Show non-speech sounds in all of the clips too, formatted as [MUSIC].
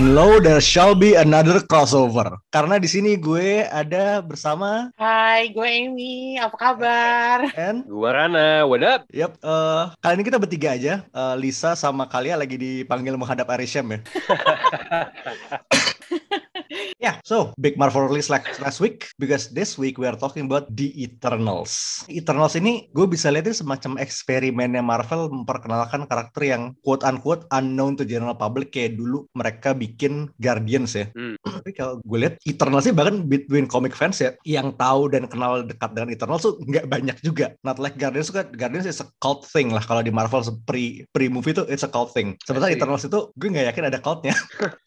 And lo, there shall be another crossover. Karena di sini gue ada bersama Hai, gue Amy. Apa kabar? and Gua Rana, what up? Yap, eh, kali ini kita bertiga aja. Eh, Lisa sama Kalia lagi dipanggil menghadap Arisham ya. [LAUGHS] yeah, so big Marvel release like last week because this week we are talking about The Eternals. Eternals ini gue bisa lihat ini semacam eksperimennya Marvel memperkenalkan karakter yang quote unquote unknown to general public kayak dulu mereka bikin Guardians ya. Hmm. [CLEARS THROAT] Tapi kalau gue lihat Eternals sih bahkan between comic fans ya yang tahu dan kenal dekat dengan Eternals tuh nggak banyak juga. Not like Guardians kan Guardians is a cult thing lah kalau di Marvel pre pre movie tuh it's a cult thing. Sementara see. Eternals itu gue nggak yakin ada cultnya.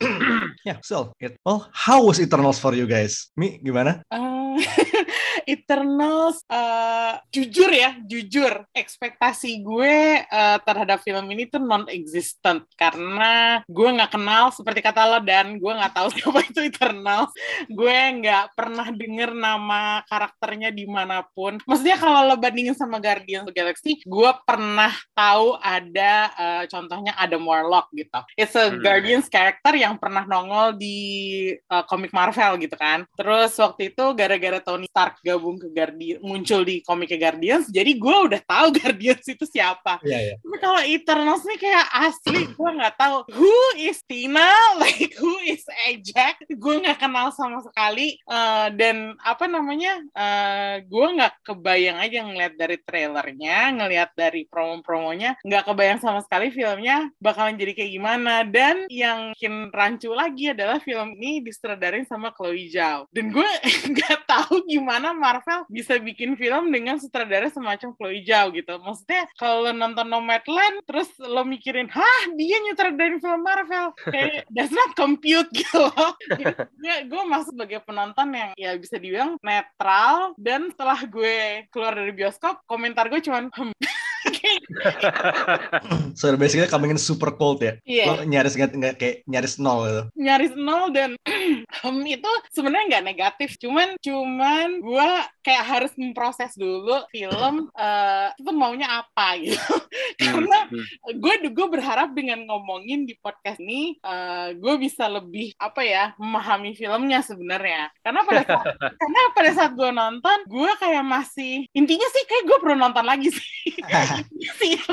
[CLEARS THROAT] yeah, so it, well, how was Eternals for you guys? Mi gimana? Eh, [LAUGHS] Eternals, eh, jujur ya, jujur, ekspektasi gue eh, terhadap film ini tuh non-existent karena gue nggak kenal seperti kata lo dan gue nggak tahu [LAUGHS] siapa itu Eternals. Gue nggak pernah denger nama karakternya di mana pun. Maksudnya kalau lo bandingin sama Guardians of the Galaxy, gue pernah tahu ada eh, contohnya Adam Warlock gitu. It's a Hmm. Guardians character yang pernah nongol di eh, komik Marvel gitu kan. Terus waktu itu gara-gara Tony Stark gabung ke Guardian muncul di komiknya Guardians, jadi gue udah tahu [LAUGHS] Guardians itu siapa. Iya iya. Tapi kalau Eternals nih kayak asli gue nggak tahu who is Tina, [LAUGHS] like who is Ajax, gue nggak kenal sama sekali Eh, dan apa namanya, eh, gue nggak kebayang aja ngeliat dari trailernya, ngeliat dari promo-promonya, nggak kebayang sama sekali filmnya bakalan jadi kayak gimana. Dan yang bikin rancu lagi adalah film ini disutradarin sama Chloe Zhao. Dan gue [LAUGHS] nggak tahu gimana Marvel bisa bikin film dengan sutradara semacam Chloe Zhao gitu. Maksudnya kalau nonton Nomadland terus lo mikirin, hah dia nyutradarin film Marvel. Kayak does not compute [LAUGHS] gitu loh. Gue, gue masuk sebagai penonton yang ya bisa dibilang netral dan setelah gue keluar dari bioskop komentar gue cuman hmm. [LAUGHS] [LAUGHS] So basically coming in super cold ya. Iya. Lo nyaris nggak nggak kayak nyaris nol gitu. nyaris nol dan [CLEARS THROAT] hmm, itu sebenarnya nggak negatif cuman cuman gue kayak harus memproses dulu film [CLEARS THROAT] eh, itu maunya apa gitu [LAUGHS] karena Hmm. gue gue berharap dengan ngomongin di podcast ini eh, gue bisa lebih apa ya memahami filmnya sebenarnya karena pada saat [LAUGHS] karena pada saat gue nonton gue kayak masih intinya sih kayak gue perlu nonton lagi Sih,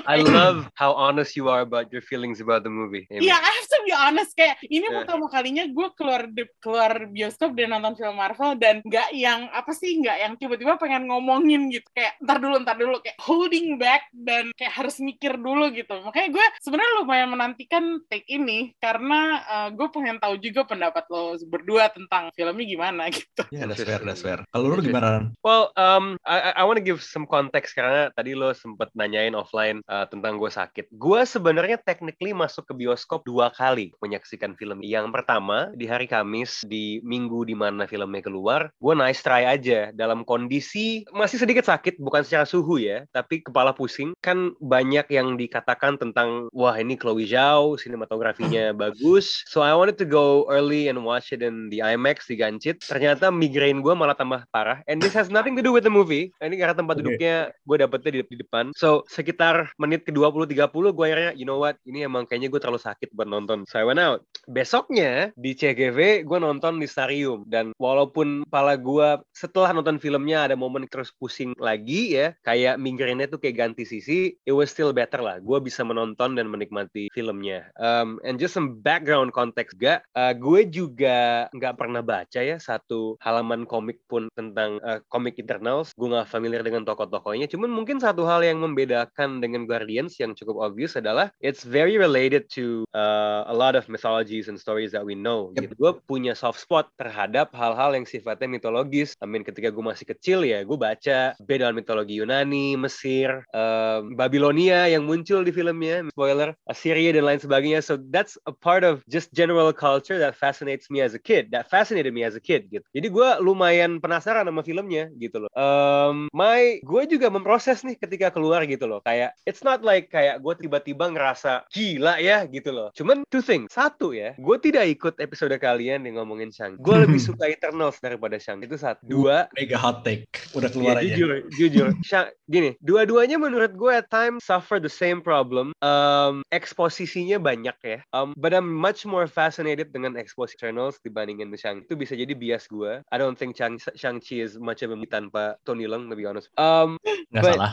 I love how honest you are about your feelings about the movie. Amy. Iya, I have to be honest kayak ini Yeah. pertama kalinya gue keluar di- keluar bioskop dan nonton film Marvel dan nggak yang apa sih nggak yang tiba-tiba pengen ngomongin gitu kayak ntar dulu ntar dulu kayak holding back dan kayak harus mikir dulu gitu makanya gue sebenarnya lumayan menantikan take ini karena eh, gue pengen tahu juga pendapat lo berdua tentang filmnya gimana [LAUGHS] gitu. Ya, that's fair, that's fair. Kalau lu gimana? Well, um, I, I want to give some context karena tadi lo sempet nanyain offline uh, tentang gue sakit. Gue sebenarnya technically masuk ke bioskop dua kali menyaksikan film. Yang pertama di hari Kamis di minggu di mana filmnya keluar, gue nice try aja dalam kondisi masih sedikit sakit, bukan secara suhu ya, tapi kepala pusing. Kan banyak yang dikatakan tentang wah ini Chloe Zhao, sinematografinya bagus. So I wanted to go early and watch it in the IMAX di Gancit. Ternyata migrain gue malah tambah parah. And this has nothing to do with the movie. Ini karena tempat duduknya gue dapetnya di, di depan. So sekitar menit ke 20-30 gue akhirnya you know what? Ini emang kayaknya gue terlalu sakit buat nonton. So I went out. Besoknya di CGV gue nonton di Starium dan walaupun kepala gue setelah nonton filmnya ada momen terus pusing lagi ya kayak migrainnya tuh kayak ganti sisi it was still better lah. Gue bisa menonton dan menikmati filmnya. Um, and just some background context gak uh, gue juga nggak pernah baca ya satu halaman komik pun tentang uh, komik Eternals gue nggak familiar dengan tokoh-tokohnya. Cuman mungkin satu hal yang membedakan dengan Guardians yang cukup obvious adalah it's very related to uh, a lot of mythologies and stories that we know. Yep. gitu. Gue punya soft spot terhadap hal-hal yang sifatnya mitologis. I mean ketika gue masih kecil ya gue baca beda mitologi Yunani Mesir um, Babilonia yang muncul di filmnya spoiler Assyria dan lain sebagainya. So that's a part of just general culture that fascinates me as a kid that fascinated me as a kid gitu. Jadi gue lumayan penasaran sama filmnya gitu loh. Um, my gue juga memproses nih ketika keluar gitu loh kayak kayak it's not like kayak gue tiba-tiba ngerasa gila ya gitu loh. Cuman two things. Satu ya, gue tidak ikut episode kalian yang ngomongin Shang. Gue [LAUGHS] lebih suka Eternals daripada Shang. Itu satu. Dua, Mega hot take. Udah keluar ya, aja. jujur, jujur. [LAUGHS] Shang, gini, dua-duanya menurut gue at time suffer the same problem. Um, eksposisinya banyak ya. Um, but I'm much more fascinated dengan eksposisi Eternals dibandingin The Shang. Itu bisa jadi bias gue. I don't think Shang Shang-Chi is much of a tanpa Tony Leung, to be honest. Um, Nggak but- salah.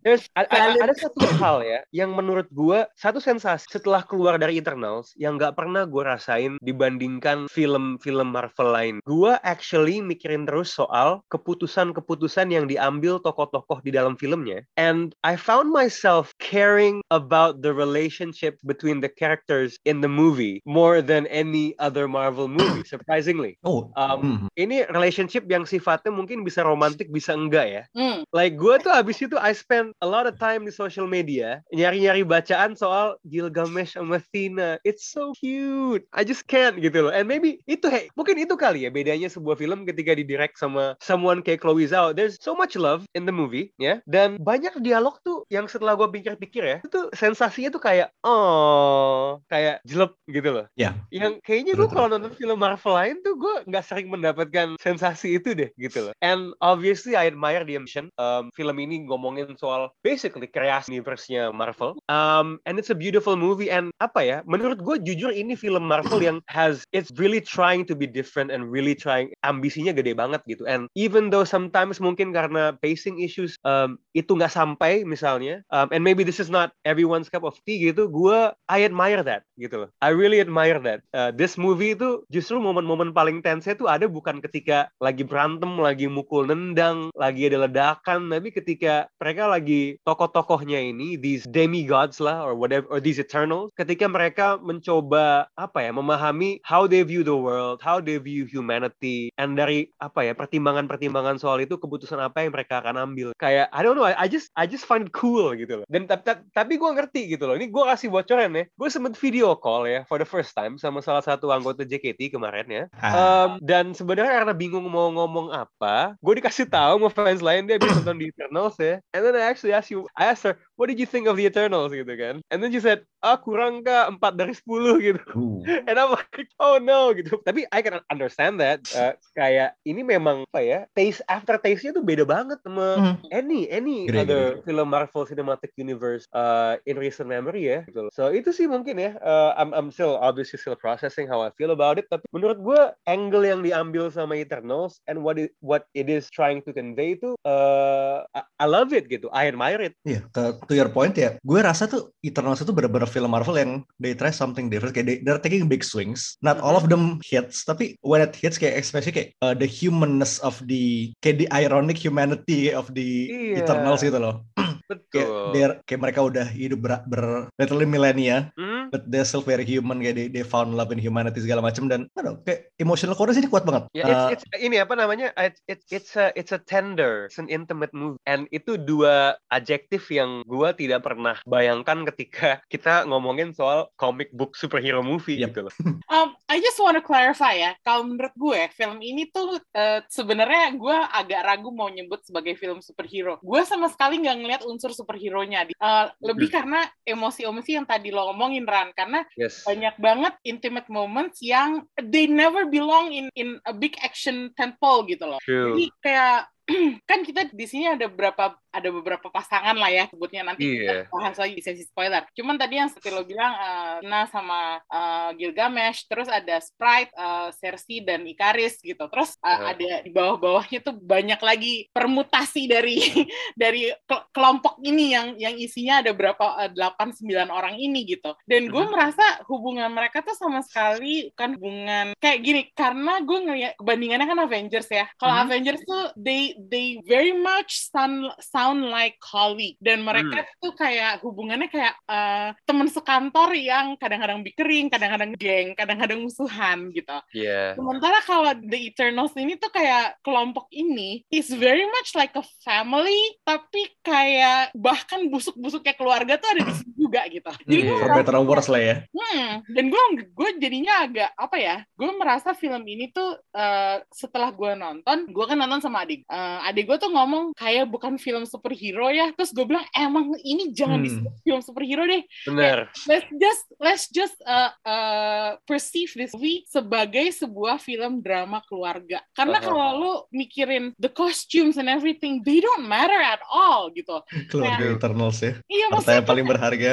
There's, a- a- ada satu [LAUGHS] hal ya yang menurut gua satu sensasi setelah keluar dari Eternals yang nggak pernah gua rasain dibandingkan film-film Marvel lain. Gua actually mikirin terus soal keputusan-keputusan yang diambil tokoh-tokoh di dalam filmnya. And I found myself caring about the relationship between the characters in the movie more than any other Marvel movie, [CLEARS THROAT] surprisingly. Oh, Um, hmm. Ini relationship yang sifatnya mungkin bisa romantik, bisa enggak ya. Hmm. Like gue tuh abis itu I spend a lot of time di social media nyari-nyari bacaan soal Gilgamesh sama Athena. It's so cute. I just can't gitu loh. And maybe itu hey, mungkin itu kali ya bedanya sebuah film ketika didirect sama someone kayak Chloe Zhao. There's so much love in the movie ya. Dan banyak dialog tuh yang setelah gue pikir-pikir ya, itu tuh sensasinya tuh kayak oh, kayak jelek gitu loh. Ya. Yang kayaknya gue kalau nonton film Marvel lain tuh gue nggak sering mendapatkan sensasi itu deh gitu loh. And obviously I admire the ambition. Um, film ini ngomongin soal basically kreasi universe-nya Marvel. Um, and it's a beautiful movie. And apa ya? Menurut gue jujur ini film Marvel yang has it's really trying to be different and really trying ambisinya gede banget gitu. And even though sometimes mungkin karena pacing issues um, itu nggak sampai misalnya. Um, and maybe this is not everyone's cup of tea gitu. Gue I admire that gitu loh. I really admire that. Uh, this movie itu justru momen-momen paling tense itu ada bukan ketika lagi berantem, lagi mukul nendang, lagi ada ledakan, tapi ketika mereka lagi tokoh-tokohnya ini, these demigods lah, or whatever, or these eternals, ketika mereka mencoba apa ya, memahami how they view the world, how they view humanity, and dari apa ya, pertimbangan-pertimbangan soal itu keputusan apa yang mereka akan ambil. Kayak I don't know, I, just I just find it cool gitu loh. Dan ta- ta- tapi gue ngerti gitu loh. Ini gue kasih bocoran ya. Gue sempet video call ya for the first time sama salah satu anggota JKT kemarin ya. Um, dan sebenarnya karena bingung mau ngomong apa, gue dikasih tahu sama fans lain dia bisa nonton di Eternals ya. And then I actually asked you, I asked her, what did you think of the Eternals gitu kan? And then she said, ah kurang kak, 4 dari 10 gitu. Uh. And I'm like, oh no gitu. Tapi I can understand that. Uh, kayak ini memang apa ya, taste after taste-nya tuh beda banget sama Hmm. any any Gede, other film Marvel Cinematic Universe uh, in recent memory ya. Gitu. So itu sih mungkin ya. Uh, I'm I'm still obviously still processing how I feel about it. Tapi menurut gue angle yang diambil sama Eternals and what it what it is trying to convey itu, uh, I, I love it gitu. I admire it. Iya, ke to your point ya, gue rasa tuh Eternals itu benar-benar film Marvel yang they try something different, kayak they, they're taking big swings. Not all of them hits, tapi when it hits kayak especially kayak uh, the humanness of the kayak the ironic humanity of the Iya. Eternals gitu loh. [CLEARS THROAT] Kayak, Betul. they're- kayak mereka udah hidup ber, ber literally millennia, Hmm? but they're still very human kayak they, they found love in humanity segala macam dan know, kayak emotional core sini kuat banget. Ya, Uh, it's, it's ini apa namanya? It's, it's it's a it's a tender, it's an intimate movie. And itu dua adjektif yang gua tidak pernah bayangkan ketika kita ngomongin soal comic book superhero movie Yep. gitu loh. [LAUGHS] Um, I just want to clarify ya, kalau menurut gue film ini tuh eh, sebenarnya gue agak ragu mau nyebut sebagai film superhero. Gue sama sekali nggak ngeliat unsur superhero-nya. Di- eh, lebih karena emosi-emosi yang tadi lo ngomongin Ran, karena Yes. banyak banget intimate moments yang they never belong in in a big action tentpole gitu loh. True. Jadi kayak [CLEARS THROAT] kan kita di sini ada beberapa ada beberapa pasangan lah ya sebutnya nanti Iya. kita bahas lagi di sesi spoiler. Cuman tadi yang seperti lo bilang eh, Nah sama eh, Gilgamesh, terus ada Sprite, eh, Cersei dan Ikaris gitu. Terus eh, Uh-huh. ada di bawah-bawahnya tuh banyak lagi permutasi dari [LAUGHS] dari ke- kelompok ini yang yang isinya ada berapa eh, 8 9 orang ini gitu. Dan gue Mhm. merasa hubungan mereka tuh sama sekali kan hubungan kayak gini karena gue ngeliat kebandingannya kan Avengers ya. Kalau Mhm. Avengers tuh they they very much sound sound like colleague dan mereka tuh kayak hubungannya kayak eh, teman sekantor yang kadang-kadang bickering, kadang-kadang geng, kadang-kadang musuhan gitu. Iya. Sementara kalau The Eternals ini tuh kayak kelompok ini is very much like a family, tapi kayak bahkan busuk-busuknya keluarga tuh ada di sini juga gitu. Jadi Iya. gue better or worse lah ya. hmm, dan gue gue jadinya agak apa ya? Gue merasa film ini tuh eh, setelah gue nonton, gue kan nonton sama adik. Eh, adik gue tuh ngomong kayak bukan film superhero ya. Terus gue bilang emang ini jangan Hmm. disebut film superhero deh. Bener. Let's just let's just uh, uh, perceive this movie sebagai sebuah film drama keluarga. Karena Aha. kalau lu mikirin the costumes and everything, they don't matter at all gitu. Keluarga Nah. Eternals ya. Iya Harta maksudnya yang paling berharga.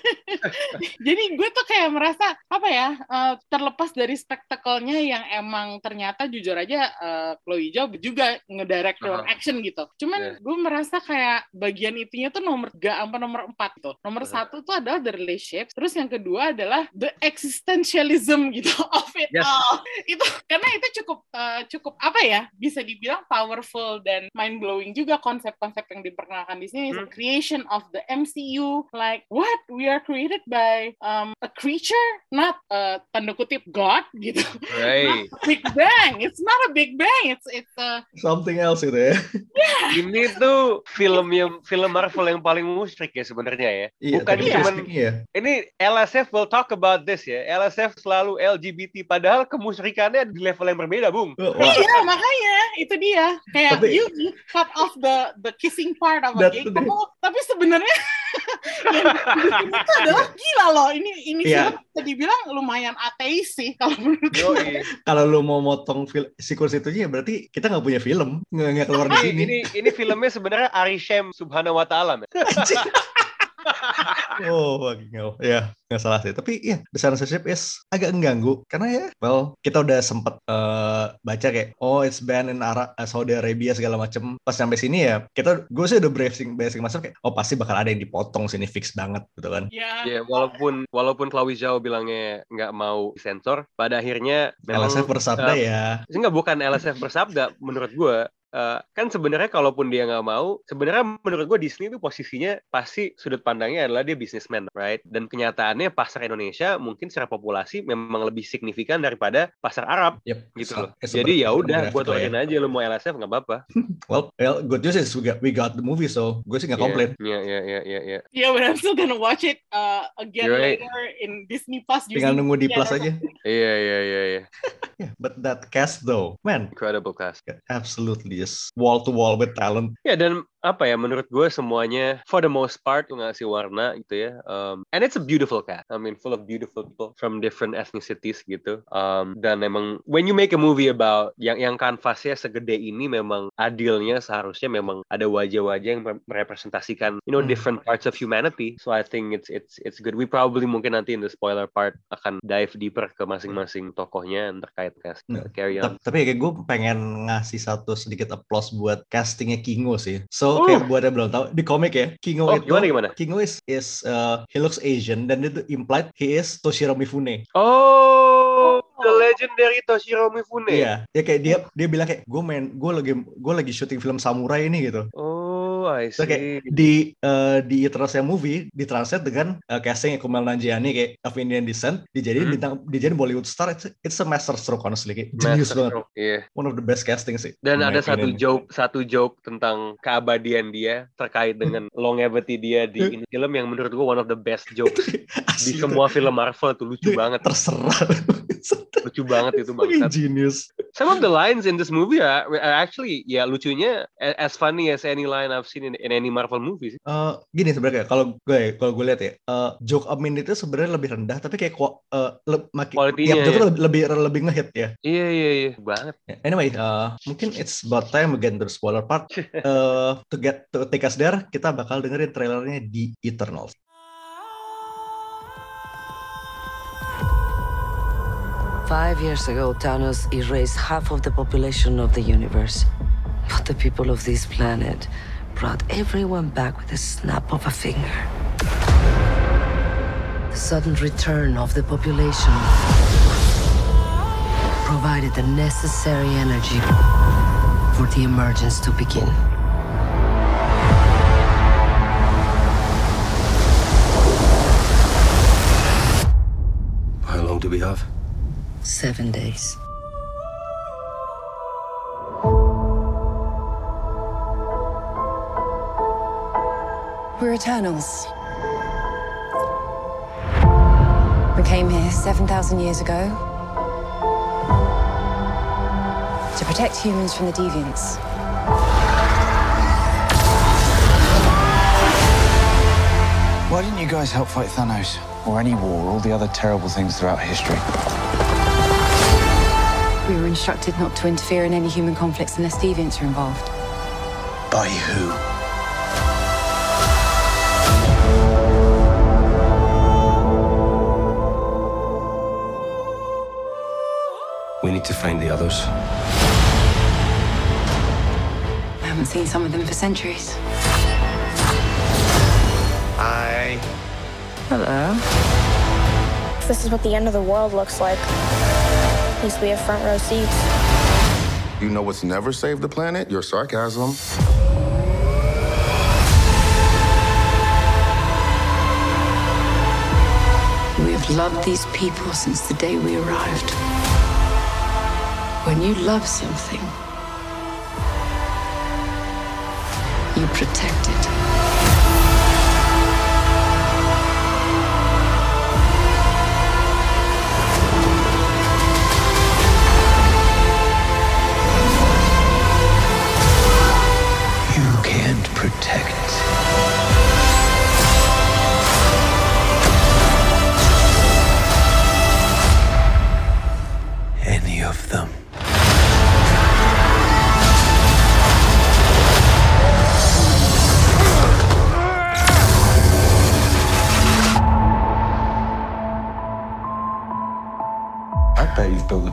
jadi gue tuh kayak merasa apa ya uh, terlepas dari spektakelnya yang emang ternyata jujur aja uh, Chloe Zhao juga ngedirect Aha. action gitu cuman Yeah. gue merasa kayak bagian itunya tuh nomor tiga apa nomor empat tuh nomor Aha. satu tuh adalah the relationship terus yang kedua adalah the existentialism [LAUGHS] gitu of it Yes. all itu karena itu cukup uh, cukup apa ya bisa dibilang powerful dan mind blowing juga konsep-konsep yang diperkenalkan di sini Hmm. creation of the MCU like what we are created by um, a creature not uh, tanda kutip God gitu Right. Big Bang it's not a Big Bang it's it's a Something else itu ya. Ini tuh film yang film Marvel yang paling musyrik ya sebenarnya ya. Iya, Bukan tapi cuman castingnya ya. ini LSF will talk about this ya. LSF selalu LGBT padahal kemusyrikannya di level yang berbeda, Bung. Wah, iya makanya itu dia kayak Tapi- you, you cut off the the kissing part of a gay couple tapi sebenarnya [LAUGHS] yang ini tuh adalah gila loh ini ini Iya. film bisa dibilang lumayan ateis sih kalau menurut gue kalau lu mau motong fil- sequence itu ya berarti kita nggak punya film nggak keluar di Ini, sini. ini ini filmnya sebenarnya Arishem Subhanahu wa taala. [LAUGHS] oh nggak ya nggak salah sih. Tapi ya the censorship is agak mengganggu. Karena ya well kita udah sempet eh, baca kayak oh it's banned in Ara- eh, Saudi Arabia segala macem. Pas sampai basi ya kita gue sih udah bracing bracing masuk kayak oh pasti bakal ada yang dipotong sini fix banget gitu kan. Ya Ya walaupun walaupun Chloe Zhao bilangnya nggak mau sensor, pada akhirnya LSF bersabda eh, ya. Enggak bukan LSF bersabda menurut gue eh, kan sebenarnya kalaupun dia nggak mau sebenarnya menurut gue Disney itu posisinya pasti sudut pandangnya adalah dia businessman right? Dan kenyataannya pasar Indonesia mungkin secara populasi memang lebih signifikan daripada pasar Arab yep gitu So- loh. jadi ya udah buat lah ya. aja lu mau LSF nggak apa-apa. [LAUGHS] Well, well good news is we got, we got the movie so gue sih nggak komplain. Iya iya iya iya iya. Yeah but I'm still gonna watch it uh, again You're right. later in Disney Plus. Tinggal nunggu di Yeah, plus aja. iya iya iya iya. [LAUGHS] Yeah, but that cast though man. Incredible cast. Absolutely just wall to wall with talent. Ya dan apa ya menurut gue semuanya for the most part ngasih warna gitu ya. Um, and it's a beautiful cast. I mean full of beautiful people from different ethnicities gitu. Um, dan emang when you make a movie about yang yang kanvasnya segede ini memang adilnya seharusnya memang ada wajah-wajah yang mer- merepresentasikan you know Hmm. different parts of humanity. So I think it's it's it's good. We probably mungkin nanti in the spoiler part akan dive deeper ke masing-masing tokohnya yang terkait cast. Hmm. Carry on. Ta- Tapi kayak gue pengen ngasih satu sedikit applause buat castingnya Kingo sih. So Uh. kayak buat yang belum tahu di komik ya Kingo Oh, itu gimana gimana? Kingo is is uh, he looks Asian dan itu implied he is Toshiro Mifune. Oh, the legendary Toshiro Mifune. Iya, ya kayak dia dia bilang kayak gue main gue lagi gue lagi syuting film samurai ini gitu. Oh, I So, see. kayak di uh, di Eternals yang movie ditranslate dengan uh, casting Kumail Nanjiani kayak of Indian descent dijadiin Hmm. bintang dijadiin Bollywood star it's, it's a master stroke honestly kayak genius banget Iya. one of the best casting sih Dan ada satu opinion. joke, satu joke tentang keabadian dia terkait dengan longevity dia di ini film yang menurut gua one of the best jokes di semua film Marvel tuh lucu banget, terserah lucu banget itu bangsat. genius Some of the lines in this movie are, are actually ya lucunya a- as funny as any line I've seen in, in any Marvel movie. sih. Eh, gini sebenarnya kalau gue kalau gue lihat ya eh, joke Amin itu sebenarnya lebih rendah tapi kayak kok uh, le, makin Quality-nya tiap joke ya. lebih lebih lebih ngehit ya Iya iya iya banget. Anyway, uh, mungkin it's about time again to the spoiler part. Uh, [LAUGHS] to get to take us there, kita bakal dengerin trailernya di Eternals. Five years ago, Thanos erased half of the population of the universe. But the people of this planet brought everyone back with a snap of a finger. The sudden return of the population provided the necessary energy for the emergence to begin. How long do we have? Seven days. We're Eternals. We came here 7,000 years ago to protect humans from the deviants. Why didn't you guys help fight Thanos? Or any war, or all the other terrible things throughout history? We were instructed not to interfere in any human conflicts unless deviants are involved. By who? We need to find the others. I haven't seen some of them for centuries. I. Hello. This is what the end of the world looks like, at least we have front row seats. You know what's never saved the planet? Your sarcasm. We have loved these people since the day we arrived. When you love something, you protect it.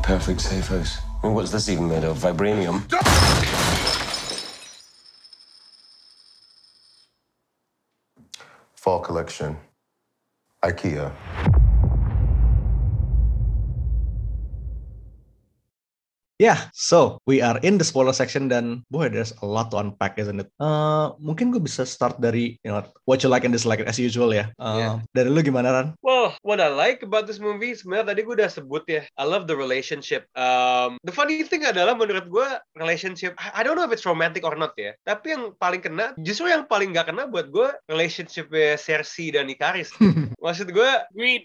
Perfect safe house. I mean, what's this even made of? Vibranium? Fall collection. IKEA. Yeah, so we are in the spoiler section dan boy there's a lot to unpack isn't it? Uh, mungkin gue bisa start dari you know, what you like and dislike as usual ya. Uh, Yeah. Dari lu gimana Ran? Well, what I like about this movie sebenarnya tadi gue udah sebut ya. I love the relationship. Um, the funny thing adalah menurut gue relationship. I don't know if it's romantic or not ya. Tapi yang paling kena, justru yang paling gak kena buat gue relationship Cersei dan Ikaris. [LAUGHS] Maksud gue,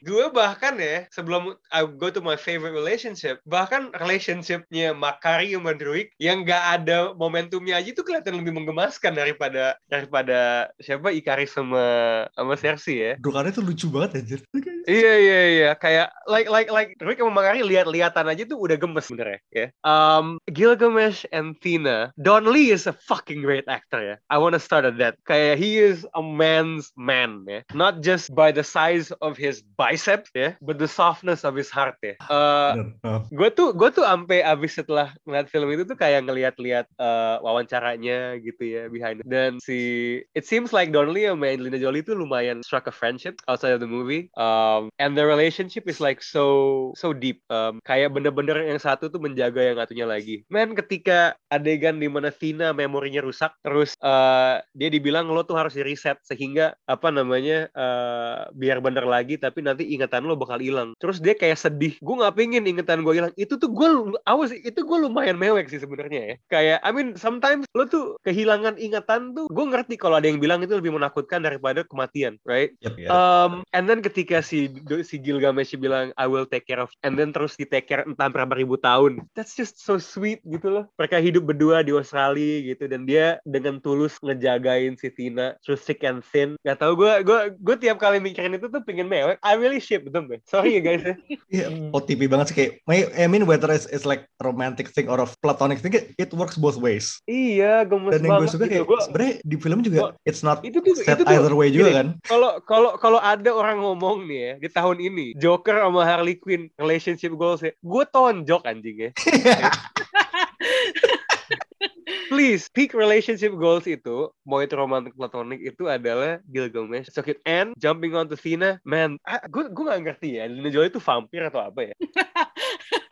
gue bahkan ya sebelum I go to my favorite relationship, bahkan relationshipnya Makari sama Druid yang gak ada momentumnya aja itu kelihatan lebih menggemaskan daripada daripada siapa Ikaris sama sama Cersei ya. Drukarnya tuh lucu banget anjir. Iya iya iya kayak like like like Rick sama Makari lihat-lihatan aja tuh udah gemes sebenarnya ya. Um, Gilgamesh and Tina, Don Lee is a fucking great actor ya. I wanna start at that. Kayak he is a man's man ya. Not just by the size of his biceps ya, but the softness of his heart ya. Uh, Oh. gue tuh gue tuh ampe abis setelah ngeliat film itu tuh kayak ngeliat-liat uh, wawancaranya gitu ya behind it. dan si it seems like Donnelly sama Angelina Jolie tuh lumayan struck a friendship outside of the movie um, and the relationship is like so so deep. Um, kayak bener-bener yang satu tuh menjaga yang satunya lagi. Man ketika adegan di mana Tina memorinya rusak terus uh, dia dibilang lo tuh harus di reset sehingga apa namanya uh, biar bener lagi tapi nanti ingatan lo bakal hilang. Terus dia kayak sedih. Gue nggak pengen ingatan gue hilang. Itu tuh gue awas itu gue lumayan mewek sih sebenarnya ya. Kayak I mean sometimes lo tuh kehilangan ingatan tuh gue ngerti kalau ada yang bilang itu lebih menakutkan daripada kematian right? Yep, yep. Um, and then ketika si si Gilgamesh bilang I will take care of and then terus di take care entah berapa ribu tahun that's just so sweet gitu loh mereka hidup berdua di Australia gitu dan dia dengan tulus ngejagain si Tina terus thick and thin gak tau gue gue gue tiap kali mikirin itu tuh pengen mewek I really ship betul deh sorry ya guys ya [LAUGHS] Iya, OTP banget sih kayak I mean whether it's, it's like romantic thing or a platonic thing it, it works both ways. iya gemes Dan yang gue banget suka gitu. kayak Gua- sebenarnya di film juga it's not itu tuh set itu tuh either way juga gini, kan. Kalau kalau kalau ada orang ngomong nih ya di tahun ini Joker sama Harley Quinn relationship goals ya, gue tonjok anjing ya. [LAUGHS] Please, peak relationship goals itu, mau itu romantic platonic itu adalah Gilgamesh, Socket and jumping on to Thina, man, gue gue gak ngerti ya, Angelina Jolie itu vampir atau apa ya? [LAUGHS]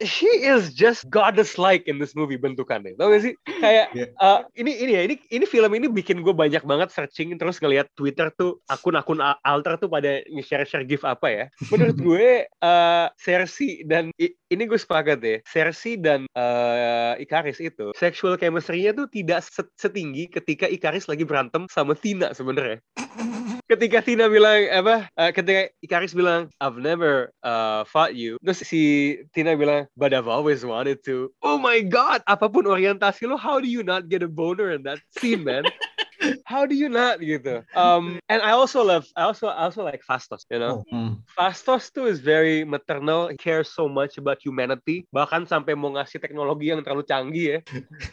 She is just goddess-like in this movie bentukannya, tau gak sih? Kayak Iya. uh, ini ini ya, ini ini film ini bikin gue banyak banget searching terus ngelihat Twitter tuh akun-akun alter tuh pada nge-share-share gif apa ya. Menurut [LAUGHS] gue uh, Cersei dan ini gue sepakat deh. Cersei dan uh, Ikaris itu sexual chemistry-nya tuh tidak setinggi ketika Ikaris lagi berantem sama Tina sebenarnya. [LAUGHS] ketika Tina bilang apa uh, ketika Ikaris bilang I've never uh, fought you terus si Tina bilang but I've always wanted to. Oh my god apa pun orientasi lo how do you not get a boner in that scene man [LAUGHS] how do you not gitu um [LAUGHS] and I also love I also I also like Fastos you know Oh, hmm. Fastos tuh is very maternal he cares so much about humanity bahkan sampai mau ngasih teknologi yang terlalu canggih ya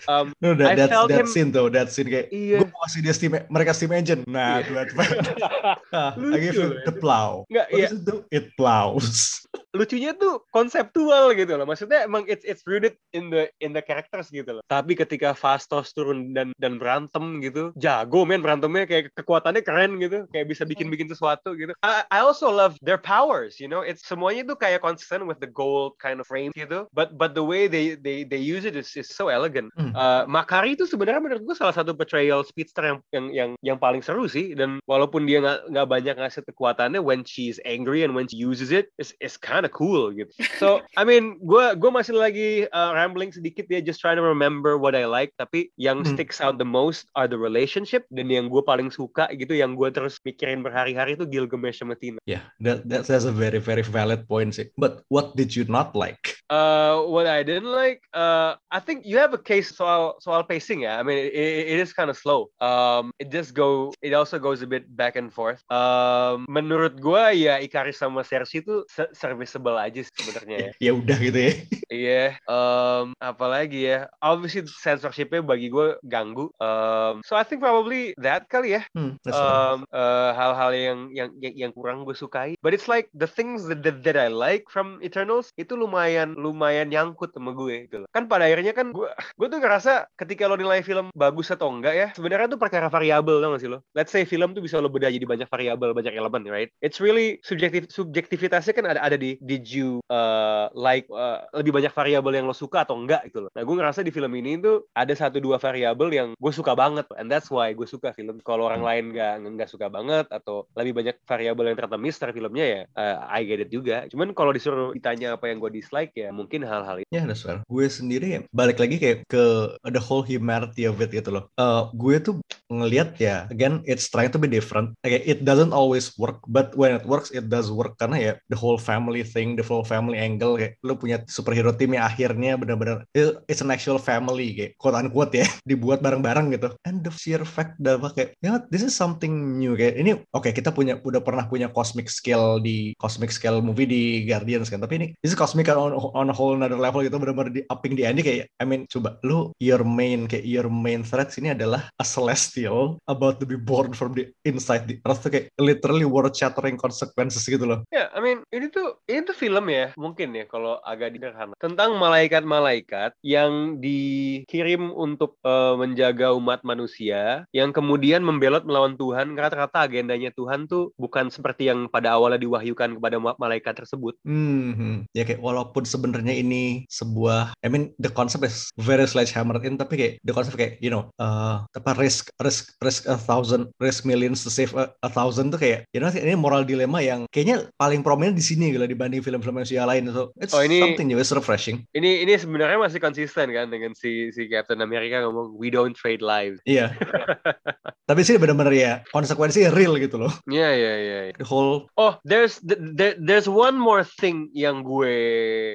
um, [LAUGHS] No, that, I that's, felt that him- scene tuh, that scene kayak Iya. gue mau kasih dia steam, mereka steam engine. Nah, Iya. buat [LAUGHS] ah, I give you the plow. Nggak, What iya. It plows. Lucunya tuh konseptual gitu loh. Maksudnya emang it's it's rooted in the in the characters gitu loh. Tapi ketika Fastos turun dan dan berantem gitu, jago men berantemnya kayak kekuatannya keren gitu, kayak bisa bikin-bikin sesuatu gitu. I, I also love their powers, you know. It's semuanya tuh kayak consistent with the gold kind of frame gitu. But but the way they they they use it is, is so elegant. Hmm. Uh, Makari itu sebenarnya menurut gue salah satu portrayal speedster yang yang yang yang paling seru sih dan walaupun dia nggak nggak banyak ngasih kekuatannya when she's angry and when she uses it it's, it's kind of cool gitu so I mean gue gue masih lagi uh, rambling sedikit ya just trying to remember what I like tapi yang Hmm. sticks out the most are the relationship dan yang gue paling suka gitu yang gue terus mikirin berhari-hari itu Gilgamesh sama Tina Yeah, that, that that's a very very valid point sih. But what did you not like? Uh, what I didn't like, uh, I think you have a case soal soal pacing ya. I mean, it, it is kind of slow. Um, it just go, it also goes a bit back and forth. Um, menurut gua ya Ikaris sama Cersei itu se- serviceable aja sebenarnya ya. [LAUGHS] Ya udah gitu ya. Iya. Um, apalagi ya. Obviously censorshipnya bagi gue ganggu. Um, so I think probably that kali ya. Hmm. Um, uh, hal-hal yang yang yang, yang kurang gue sukai. But it's like the things that, that, that I like from Eternals itu lumayan lumayan nyangkut sama gue gitu loh. Kan pada akhirnya kan gue gue tuh ngerasa ketika lo nilai film bagus atau enggak ya, sebenarnya tuh perkara variabel tau gak sih lo? Let's say film tuh bisa lo bedah jadi banyak variabel, banyak elemen, right? It's really subjektif subjektivitasnya kan ada ada di did you uh, like uh, lebih banyak variabel yang lo suka atau enggak gitu loh. Nah gue ngerasa di film ini tuh ada satu dua variabel yang gue suka banget, and that's why gue suka film. Kalau orang lain nggak nggak suka banget atau lebih banyak variabel yang ternyata mister filmnya ya, uh, I get it juga. Cuman kalau disuruh ditanya apa yang gue dislike ya mungkin hal-hal itu. Ya, that's fair. Gue sendiri ya, balik lagi kayak ke the whole humanity of it gitu loh. Uh, gue tuh ngelihat ya, again, it's trying to be different. Kayak it doesn't always work, but when it works, it does work. Karena ya, the whole family thing, the whole family angle, kayak lu punya superhero team yang akhirnya benar-benar, it- it's an actual family, kayak quote unquote ya, [LAUGHS] dibuat bareng-bareng gitu. And the sheer fact bahwa kayak, you know, this is something new. Kayak ini, oke, kita punya, udah pernah punya cosmic scale di, cosmic scale movie di Guardians kan, tapi ini, this is cosmic on, on a whole another level gitu, benar-benar di upping di ending kayak, I mean, coba, lu, your main, kayak your main threat sini adalah a celestial about to be born from the inside the earth kayak literally world shattering consequences gitu loh. Ya, I mean, ini tuh tuh film ya, mungkin ya kalau agak sederhana. Tentang malaikat-malaikat yang dikirim untuk eh, menjaga umat manusia yang kemudian membelot melawan Tuhan. Karena ternyata agendanya Tuhan tuh bukan seperti yang pada awalnya diwahyukan kepada ma- malaikat tersebut. Hmm, ya kayak walaupun sebenarnya ini sebuah, I mean the concept is very sledgehammered in, tapi kayak the concept kayak you know, uh, apa risk risk risk a thousand, risk millions to save a, a thousand tuh kayak, you know ini moral dilema yang kayaknya paling prominent di sini gitu loh, dibanding film-film manusia lain. So it's Oh, ini- something new, it's refreshing. Ini ini sebenarnya masih konsisten kan dengan si si Captain America ngomong we don't trade lives. Iya. [LAUGHS] tapi sih benar-benar ya konsekuensi real gitu loh. Iya iya iya. iya. The whole Oh, there's th- there, there's one more thing yang gue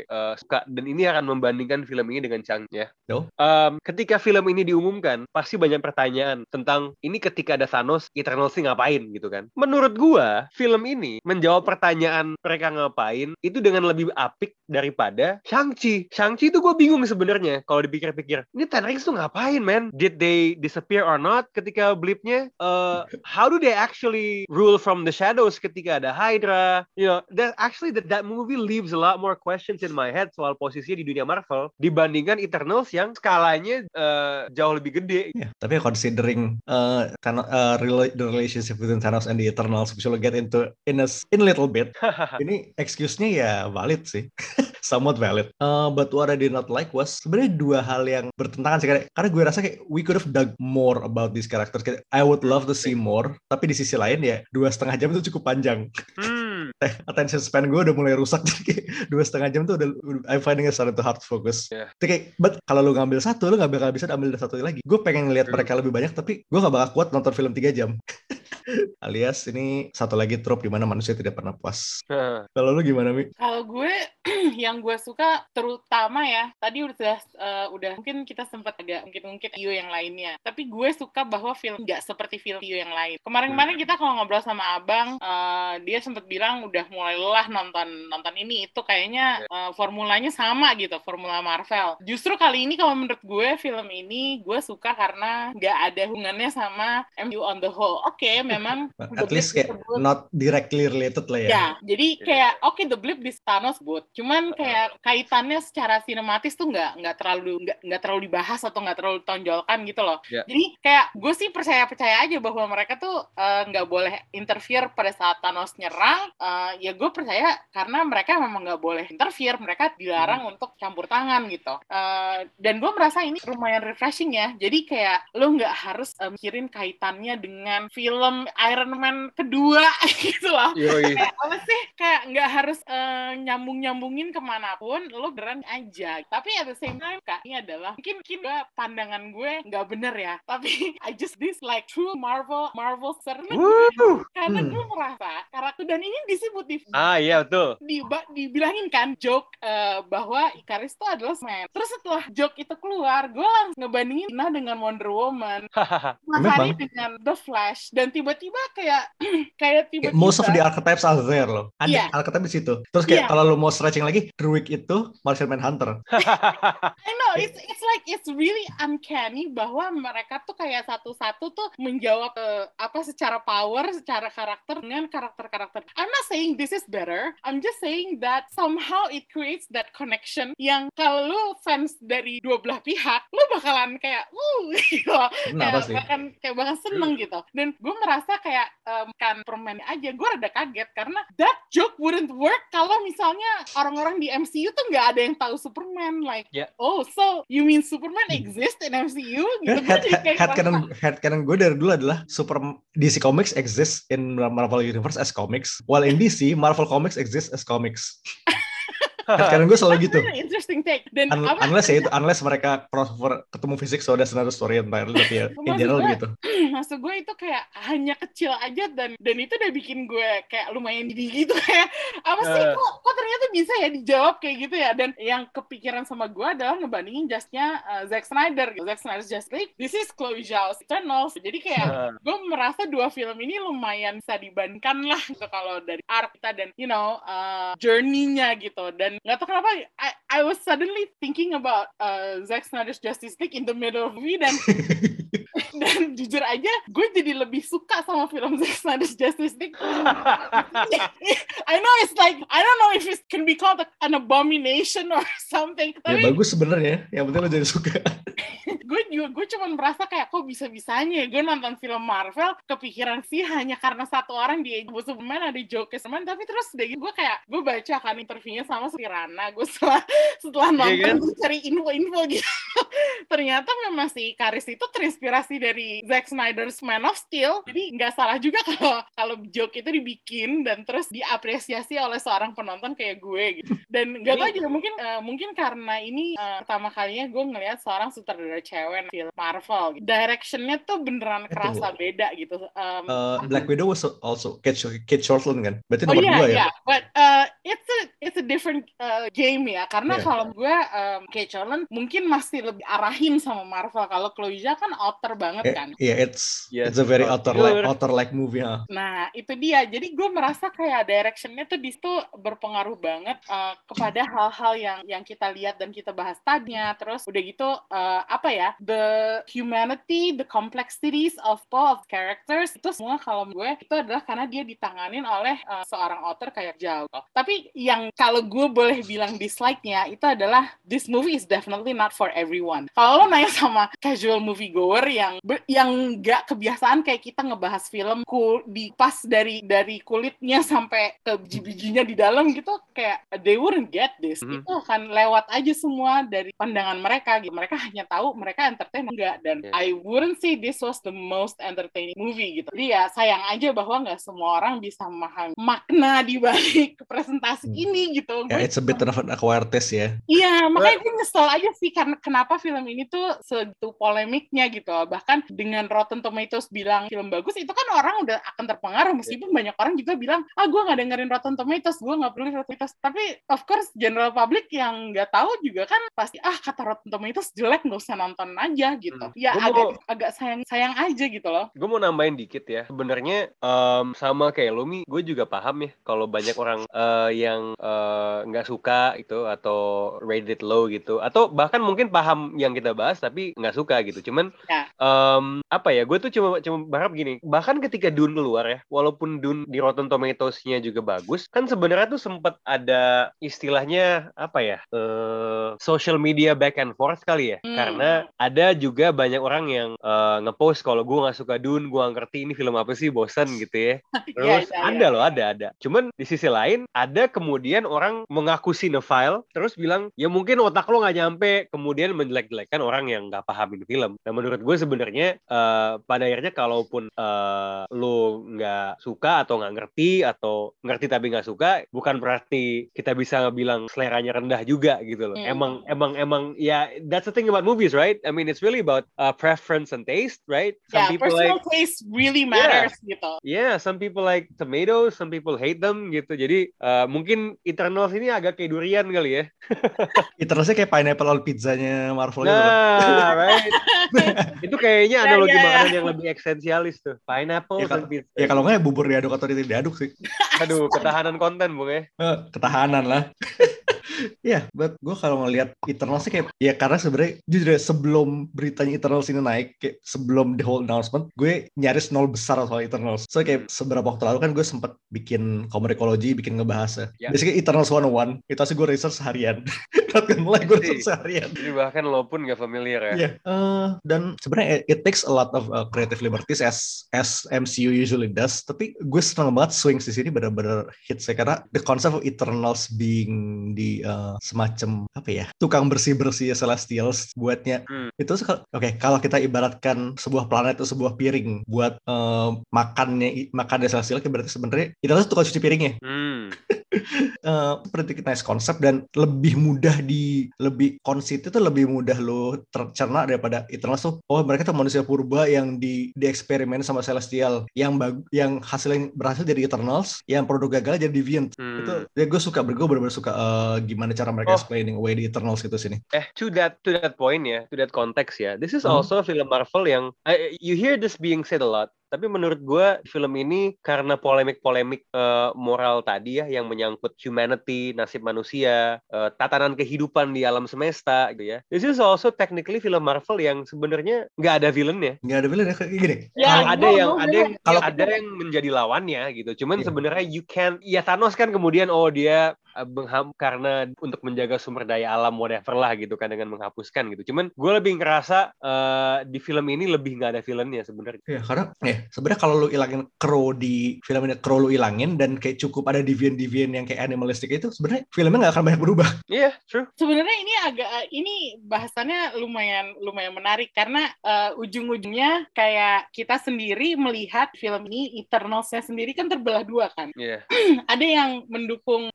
uh, suka dan ini akan membandingkan film ini dengan Chang ya. Oh. Um, ketika film ini diumumkan, pasti banyak pertanyaan tentang ini ketika ada Thanos, Eternals sih ngapain gitu kan. Menurut gua, film ini menjawab pertanyaan mereka ngapain itu dengan lebih apik daripada Shang-Chi. Shang-Chi itu gue bingung sebenarnya kalau dipikir-pikir. Ini Ten Rings tuh ngapain, man? Did they disappear or not ketika blipnya? Uh, how do they actually rule from the shadows ketika ada Hydra? You know, that actually that, that movie leaves a lot more questions in my head soal posisinya di dunia Marvel dibandingkan Eternals yang skalanya uh, jauh lebih gede. Ya, tapi considering uh, uh, the relationship between Thanos and the Eternals, which we'll get into in a, in a little bit, [LAUGHS] ini excuse-nya ya valid sih. [LAUGHS] Somewhat valid. Uh, but what I did not like was sebenarnya dua hal yang bertentangan sih. Karena, gue rasa kayak we could have dug more about these characters. Kayak, I would love to see more, tapi di sisi lain ya dua setengah jam itu cukup panjang. Hmm. [LAUGHS] attention span gue udah mulai rusak [LAUGHS] jadi kayak dua setengah jam tuh udah I'm finding it starting to hard to focus. Yeah. Tapi kayak, but kalau lu ngambil satu, lu gak bakal bisa ambil satu lagi. Gue pengen ngeliat mereka lebih banyak, tapi gue gak bakal kuat nonton film tiga jam. Alias ini satu lagi trope di mana manusia tidak pernah puas. Kalau lu gimana Mi? Kalau gue [CLEARS THROAT] yang gue suka terutama ya tadi udah eh, udah mungkin kita sempat agak mungkin mungkin view yang lainnya. Tapi gue suka bahwa film nggak seperti film view yang lain. Kemarin-kemarin kita kalau ngobrol sama abang eh, dia sempat bilang udah mulai lelah nonton nonton ini. Itu kayaknya eh, formulanya sama gitu formula Marvel. Justru kali ini kalau menurut gue film ini gue suka karena nggak ada hubungannya sama MCU on the whole. Oke memang At least kayak disebut- not directly related lah ya. Ya, jadi kayak oke the blip di Thanos good, cuman kayak kaitannya secara sinematis tuh nggak nggak terlalu nggak terlalu dibahas atau nggak terlalu ditonjolkan gitu loh. Ya. Jadi kayak gue sih percaya percaya aja bahwa mereka tuh eh, nggak boleh interfere pada saat Thanos nyerang. Eh, ya gue percaya karena mereka memang nggak boleh interfere, mereka dilarang untuk campur tangan gitu. Eh, dan gue merasa ini lumayan refreshing ya. Jadi kayak lo nggak harus eh, mikirin kaitannya dengan film Iron Man kedua [LAUGHS] gitu loh Yoi. kayak apa sih kayak nggak harus nyambung nyambungin ke mana pun lo beran aja tapi at the same time kak ini adalah mungkin mungkin gue pandangan gue nggak bener ya tapi [LAUGHS] I just dislike true Marvel Marvel Woo! karena Hmm. gue merasa karakter dan ini disebut di Ah iya betul. di, dibilangin kan joke eh, bahwa Ikaris itu adalah man. Terus setelah joke itu keluar, gue langsung ngebandingin Tina dengan Wonder Woman, Matahari dengan The Flash, dan tiba-tiba [CLEARS THROAT] kayak kayak tiba-tiba most of the archetypes are there loh. Ada Iya. archetype di situ. Terus kayak Iya. kalau lu mau stretching lagi, Druid itu Martian Manhunter. [LAUGHS] [LAUGHS] I know it's it's like it's really uncanny bahwa mereka tuh kayak satu-satu tuh menjawab eh, apa secara power, secara karakter dengan karakter-karakter. I'm not saying this is better. I'm just saying that somehow it creates that connection yang kalau lu fans dari dua belah pihak, lu bakalan kayak uh [LAUGHS] gitu. Kayak sih? bahkan kayak bahkan seneng gitu. Dan gue merasa kayak em, kan permain aja, gue rada kaget karena that joke wouldn't work kalau misalnya orang-orang di MCU tuh nggak ada yang tahu Superman like Ya. oh so you mean Superman exist in MCU [LAUGHS] gitu head, head, head ngerasa, canon head canon gue dari dulu adalah super DC Comics exists in Marvel Universe as comics, while in DC Marvel Comics exists as comics. [LAUGHS] canon gue selalu gitu. "That's an interesting take dan Un- unless ya itu, unless mereka crossover ketemu fisik, so that's another story entirely. Tapi ya, [LAUGHS] in general gue- [CLEARS THROAT] maksud gue itu kayak hanya kecil aja dan dan itu udah bikin gue kayak lumayan didi gitu kayak apa sih Eh. kok, kok ternyata bisa ya dijawab kayak gitu ya dan yang kepikiran sama gue adalah ngebandingin justnya uh, Zack Snyder gitu. Zack Snyder's Justice League this is Chloe Zhao's Eternals jadi kayak gue merasa dua film ini lumayan bisa dibandingkan lah gitu kalau dari art kita dan you know uh, journey-nya gitu dan nggak tahu kenapa I, I was suddenly thinking about uh, Zack Snyder's Justice League in the middle of movie dan [LAUGHS] [LAUGHS] dan jujur aja gue jadi lebih suka sama film Zack Snyder's Justice League [LAUGHS] I know it's like I don't know if it can be called an abomination or something Ya tapi bagus sebenarnya. Yang penting lo jadi suka. [LAUGHS] gue juga gue cuma merasa kayak kok bisa bisanya gue nonton film Marvel kepikiran sih hanya karena satu orang di Superman ada Joker Superman tapi terus udah gitu gue kayak gue baca kan interviewnya sama si Rana gue setelah setelah Iya nonton kan? gue cari info-info gitu. [LAUGHS] Ternyata memang si Karis itu terinspirasi dari Zack Snyder's Man of Steel jadi nggak salah juga [LAUGHS] kalau kalau joke itu dibikin dan terus diapresiasi oleh seorang penonton kayak gue gitu. Dan nggak tahu juga mungkin eh, mungkin karena ini eh, pertama kalinya gue ngelihat seorang sutradara cewek film Marvel gitu. directionnya tuh beneran Itu. kerasa beda gitu Em, Uh, Black Widow was also Kate, Kate Shortland kan? Berarti Oh nomor iya dua ya? iya, but uh, it's a it's a different uh, game ya. Karena Iya. kalau gue um, Kate Shortland mungkin masih lebih arahin sama Marvel. Kalau Chloe Zhao kan outer banget kan. Iya, it's Yes, it's a very outer like outer like movie. ah. Nah, itu dia. Jadi gue merasa kayak directionnya tuh di situ berpengaruh banget uh, kepada hal-hal yang yang kita lihat dan kita bahas tadinya. Terus udah gitu uh, apa ya? The humanity, the complexities of all of characters itu semua kalau gue itu adalah karena dia ditanganin oleh uh, seorang author kayak Zhao. Tapi yang kalau gue boleh bilang dislike-nya itu adalah this movie is definitely not for everyone. Kalau lo nanya sama casual moviegoer yang be- yang nggak kebiasaan kayak kita ngebahas film cool di pas dari dari kulitnya sampai ke biji-bijinya di dalam gitu kayak they wouldn't get this. Mhm. Itu akan lewat aja semua dari pandangan mereka gitu. Mereka hanya tahu mereka entertain enggak dan Yeah. I wouldn't say this was the most entertaining movie gitu. Jadi ya sayang aja bahwa nggak semua orang bisa memahami makna di balik [LAUGHS] presentasi Hmm. ini gitu. Ya, Gue it's a bit of an acquired taste ya. Iya, makanya gue nyesel aja sih karena kenapa film ini tuh segitu polemiknya gitu. Bahkan dengan Rotten Tomatoes bilang film bagus, itu kan orang udah akan terpengaruh. Meskipun banyak orang juga bilang, ah gue nggak dengerin Rotten Tomatoes, gue nggak perlu Rotten Tomatoes. Tapi of course general public yang nggak tahu juga kan pasti ah kata Rotten Tomatoes jelek nggak usah nonton aja gitu. Hmm. Ya Gua agak mau- agak sayang sayang aja gitu loh. gue mau nambahin dikit ya sebenarnya em, sama kayak lo mi gue juga paham ya kalau banyak orang eh, yang eh, nggak suka itu atau rated low gitu atau bahkan mungkin paham yang kita bahas tapi nggak suka gitu cuman Ya. em, apa ya gue tuh cuma cuma berharap gini bahkan ketika Dune keluar ya walaupun Dune di Rotten Tomatoes-nya juga bagus kan sebenarnya tuh sempat ada istilahnya apa ya eh, social media back and forth kali ya Hmm. karena ada juga banyak orang yang eh, ngepost kalau gue nggak suka Dune gue nggak ngerti ini film apa sih bosan gitu ya. [LAUGHS] Terus Iya, iya, ada iya. loh ada ada. Cuman di sisi lain ada kemudian orang mengaku cinephile terus bilang ya mungkin otak lo nggak nyampe. Kemudian menjelek-jelekkan orang yang nggak pahamin film. Nah menurut gue sebenarnya eh, pada akhirnya kalaupun eh, lo nggak suka atau nggak ngerti atau ngerti tapi nggak suka bukan berarti kita bisa bilang seleranya rendah juga gitu loh. Hmm. emang emang emang ya that's the thing about movies right I mean it's really about uh, preference and taste right some Ya, people like personal taste really matters gitu. Yeah, some people like tomatoes, some people hate them gitu. Jadi uh, mungkin Eternals ini agak kayak durian kali ya. [LAUGHS] Eternalsnya kayak pineapple on pizzanya Marvel gitu. Nah, [LAUGHS] right. itu kayaknya Ya, analogi ya, ya. makanan yang lebih esensialis tuh. Pineapple Ya, kalau- pizza. Ya kalau nggak ya bubur diaduk atau tidak diaduk sih. Aduh, [LAUGHS] ketahanan konten, Bung ya. Eh, ketahanan lah. Iya, buat gue kalau ngelihat Eternals sih kayak ya karena sebenarnya jujur ya sebelum beritanya Eternals ini naik, kayak sebelum the whole announcement, gue nyaris nol besar soal Eternals. So kayak seberapa waktu lalu kan gue sempat bikin komikologi, bikin ngebahas ya. Ya. Basically Eternals 101, itu sih gue research seharian. [LAUGHS] Gonna lie, gue research seharian. Jadi bahkan lo pun gak familiar ya. Iya, eh, dan sebenarnya it, it takes a lot of uh, creative liberties as as MCU usually does. Tapi gue seneng banget swings di sini benar-benar hit saya karena the concept of Eternals being di uh, semacam apa ya tukang bersih bersih Celestials buatnya Hmm. itu oke kalau kita ibaratkan sebuah planet atau sebuah piring buat eh, makannya makannya Celestial berarti sebenarnya Eternals tukang cuci piringnya Hmm. [LAUGHS] eh pretty nice konsep dan lebih mudah di lebih konsit itu lebih mudah lo tercerna daripada Eternals tuh oh mereka tuh manusia purba yang di dieksperimen sama Celestial yang bag, yang hasilnya berhasil jadi Eternals yang produk gagal jadi Deviant Hmm. itu ya gue suka gue bener-bener suka eh, gimana cara mereka Oh. explaining away di Eternals itu sini Eh, to that to that point ya, to that context ya. This is Hmm. also film Marvel yang I- you hear this being said a lot. Tapi menurut gue film ini karena polemik-polemik eh, moral tadi ya yang menyangkut humanity, nasib manusia, eh, tatanan kehidupan di alam semesta gitu ya. This is also technically film Marvel yang sebenarnya nggak ada villainnya. nggak ada villain ya kayak gini Ya, kalau ada gua- yang gua ada yang kalau Kalau- ada yang menjadi lawannya gitu. Cuman Iya. sebenarnya you can ya Thanos kan kemudian oh dia uh, mengham karena untuk menjaga sumber daya alam whatever lah gitu kan dengan menghapuskan gitu. Cuman gue lebih ngerasa uh, di film ini lebih nggak ada villainnya sebenarnya. Ya karena ya sebenarnya kalau lu ilangin crow di film ini crow lu ilangin dan kayak cukup ada deviant-deviant yang kayak animalistik itu sebenarnya filmnya nggak akan banyak berubah. Iya, true. sebenarnya ini agak ini bahasannya lumayan lumayan menarik karena eh, ujung-ujungnya kayak kita sendiri melihat film ini Eternals-nya sendiri kan terbelah dua kan Iya. [CLEARS THROAT] ada yang mendukung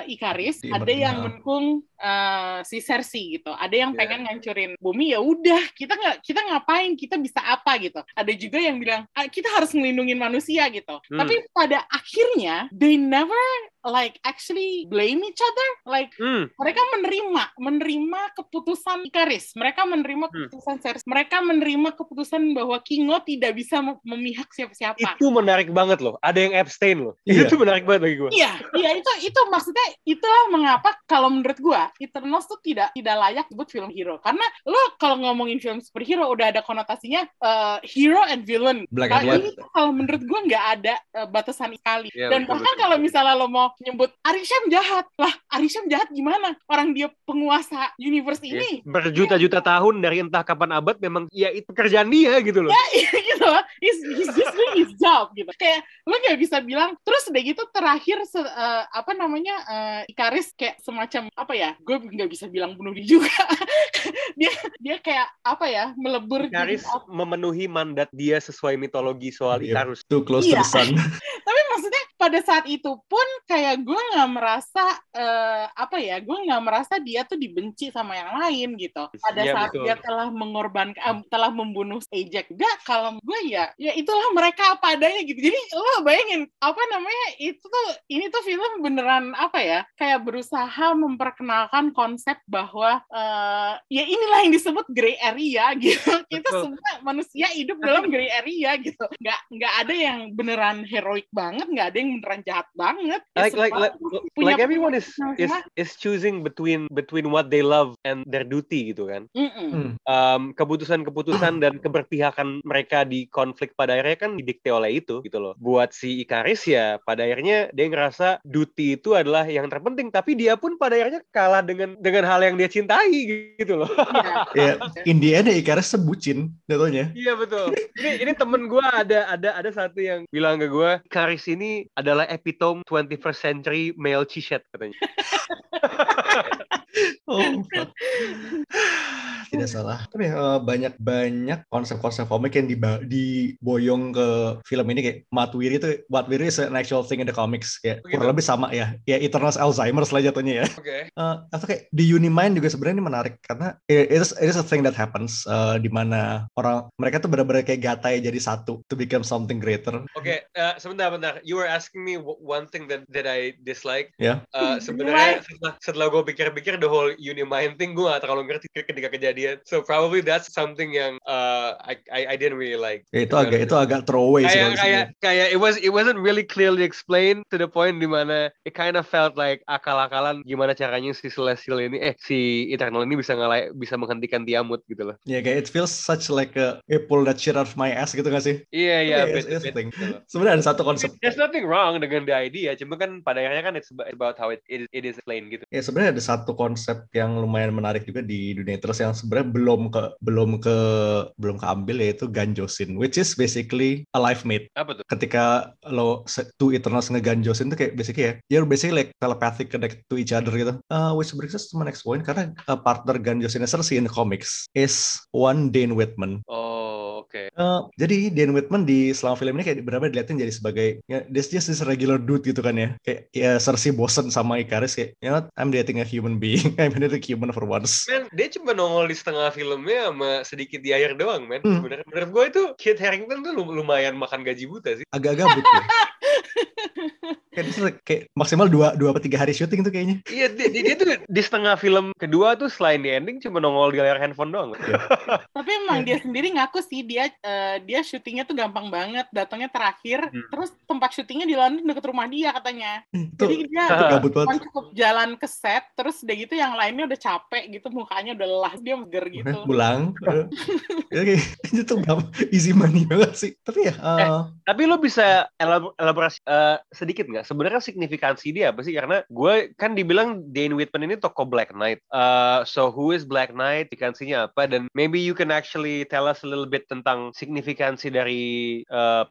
eh, Ikaris Iya, ada yang mendukung eh, si Cersei gitu ada yang Iya. pengen ngancurin bumi ya udah kita nggak kita ngapain kita bisa apa gitu ada juga yang bilang "Ah, kita harus ngelindungin manusia gitu Hmm. tapi pada akhirnya they never like actually blame each other like Hmm. mereka menerima menerima keputusan Ikaris mereka menerima Hmm. keputusan Cersei mereka menerima keputusan bahwa Kingo tidak bisa mem- memihak siapa-siapa Itu menarik banget loh. Ada yang abstain loh. Iya. Itu menarik banget bagi gue. Iya, iya itu itu maksudnya itulah mengapa kalau menurut gua Eternals tuh tidak tidak layak disebut film hero karena lo kalau ngomongin film superhero udah ada konotasinya uh, hero and villain. Black Nah, and white. ini kalau menurut gua nggak ada uh, batasan sekali. Iya, Dan betul, bahkan kalau misalnya lo mau nyebut Arishem jahat, lah Arishem jahat gimana? Orang dia penguasa universe Iya. ini. berjuta-juta tahun dari entah kapan abad memang ya itu pekerjaan dia gitu loh. [LAUGHS] gitu loh. He's, he's just doing his job gitu. Kayak lo nggak bisa bilang terus udah gitu terakhir se- eh, apa namanya eh, Ikaris kayak semacam apa ya? Gue nggak bisa bilang bunuh diri juga. [LAUGHS] dia dia kayak apa ya? melebur jadi Karis apa- memenuhi mandat dia sesuai mitologi soal Iya. Ikarus. Too close Iya. to the sun. Pada saat itu pun kayak gue nggak merasa eh, apa ya? Gue nggak merasa dia tuh dibenci sama yang lain gitu. Pada Iya, saat betul. dia telah mengorbankan, eh, telah membunuh Ajax. Gak kalau gue ya, ya itulah mereka apa adanya gitu. Jadi lo bayangin apa namanya itu tuh ini tuh film beneran apa ya? Kayak berusaha memperkenalkan konsep bahwa eh, ya inilah yang disebut gray area gitu. [LAUGHS] Kita semua manusia hidup dalam gray area gitu. Nggak nggak ada yang beneran heroik banget, nggak ada yang beneran jahat banget. Ya, Like like semua like, punya like everyone is is is choosing between between what they love and their duty gitu kan. Mm-mm. Hmm. Um, keputusan-keputusan dan keberpihakan mereka di konflik pada akhirnya kan didikte oleh itu gitu loh. Buat si Ikaris ya pada akhirnya dia ngerasa duty itu adalah yang terpenting tapi dia pun pada akhirnya kalah dengan dengan hal yang dia cintai gitu loh. Iya. [LAUGHS] Ya, in the end Icarus sebucin jatuhnya. Iya betul. Ini ini temen gue ada ada ada satu yang bilang ke gue, Karis ini adalah epitome 21st century male chishet katanya. [LAUGHS] Oh, [LAUGHS] tidak salah. Tapi eh, banyak-banyak konsep-konsep komik yang diba- diboyong ke film ini kayak Matwiri itu Matwiri is an actual thing in the comics kayak Begitu. kurang lebih sama ya. Ya Eternals Alzheimer's lah jatuhnya ya. Oke. Eh, atau kayak di Unimind juga sebenarnya ini menarik karena it is, it is a thing that happens eh, di mana orang mereka tuh benar-benar kayak gatai jadi satu to become something greater. Oke, eh, sebentar, bentar. You were asking me one thing that that I dislike. Ya. Eh, sebenarnya setelah, setelah gue pikir-pikir the whole Unimind thing gue gak terlalu ngerti ketika kejadian. So probably that's something yang uh, I, I I didn't really like. Ya, itu agak itu agak throwaway sih kayak kayak kayak it was it wasn't really clearly explained to the point di mana it kind of felt like akal-akalan gimana caranya si Celestial ini eh si Eternal ini bisa ngalai bisa menghentikan Tiamut gitu loh. Ya kayak it feels such like a, pull that shit out of my ass gitu gak sih? Iya iya. Sebenarnya ada satu konsep. There's nothing wrong dengan the idea, cuma kan pada akhirnya kan it's about, how it, it, it is explained gitu. Ya sebenarnya ada satu konsep yang lumayan menarik juga di dunia terus yang sebenarnya belum ke belum ke belum keambil yaitu ganjosin, which is basically a life mate. Apa tuh? Ketika lo two Eternals ngeganjosin tuh kayak basically ya, you're basically like telepathic connect to each other gitu. Uh, which brings us to my next point karena uh, partner ganjosinnya Cersei in the comics is one Dane Whitman. Oh, oke. Eh, jadi Dan Whitman di selama film ini kayak beberapa dilihatin jadi sebagai ya this just this regular dude gitu kan ya kayak ya Cersei bosen sama Ikaris kayak you know I'm dating a human being [LAUGHS] I'm dating a human for once Men, dia cuma nongol di setengah filmnya sama sedikit di akhir doang, men. Hmm. Sebenarnya menurut gue itu Kit Harington tuh lum- lumayan makan gaji buta sih. agak gabut ya [LAUGHS] kayak, maksimal dua dua atau tiga hari syuting tuh kayaknya Iya, dia, dia, dia tuh di setengah film kedua tuh selain di ending cuma nongol di layar handphone doang. Tapi emang dia sendiri ngaku sih dia eh, dia syutingnya tuh gampang banget, datangnya terakhir, Hmm. terus tempat syutingnya di London deket rumah dia katanya. itu Jadi dia gabut banget cukup jalan ke set, terus udah gitu yang lainnya udah capek gitu, mukanya udah lelah, dia mager gitu. pulang [LAUGHS] ya itu tuh gak- easy money banget sih tapi ya eh, Tapi lo bisa elab- elaborasi eh, sedikit nggak? Sebenarnya signifikansi dia apa sih? Karena gue kan dibilang Dane Whitman ini tokoh Black Knight. Eh, so who is Black Knight? Signifikansinya apa? Dan maybe you can actually tell us a little bit tentang signifikansi dari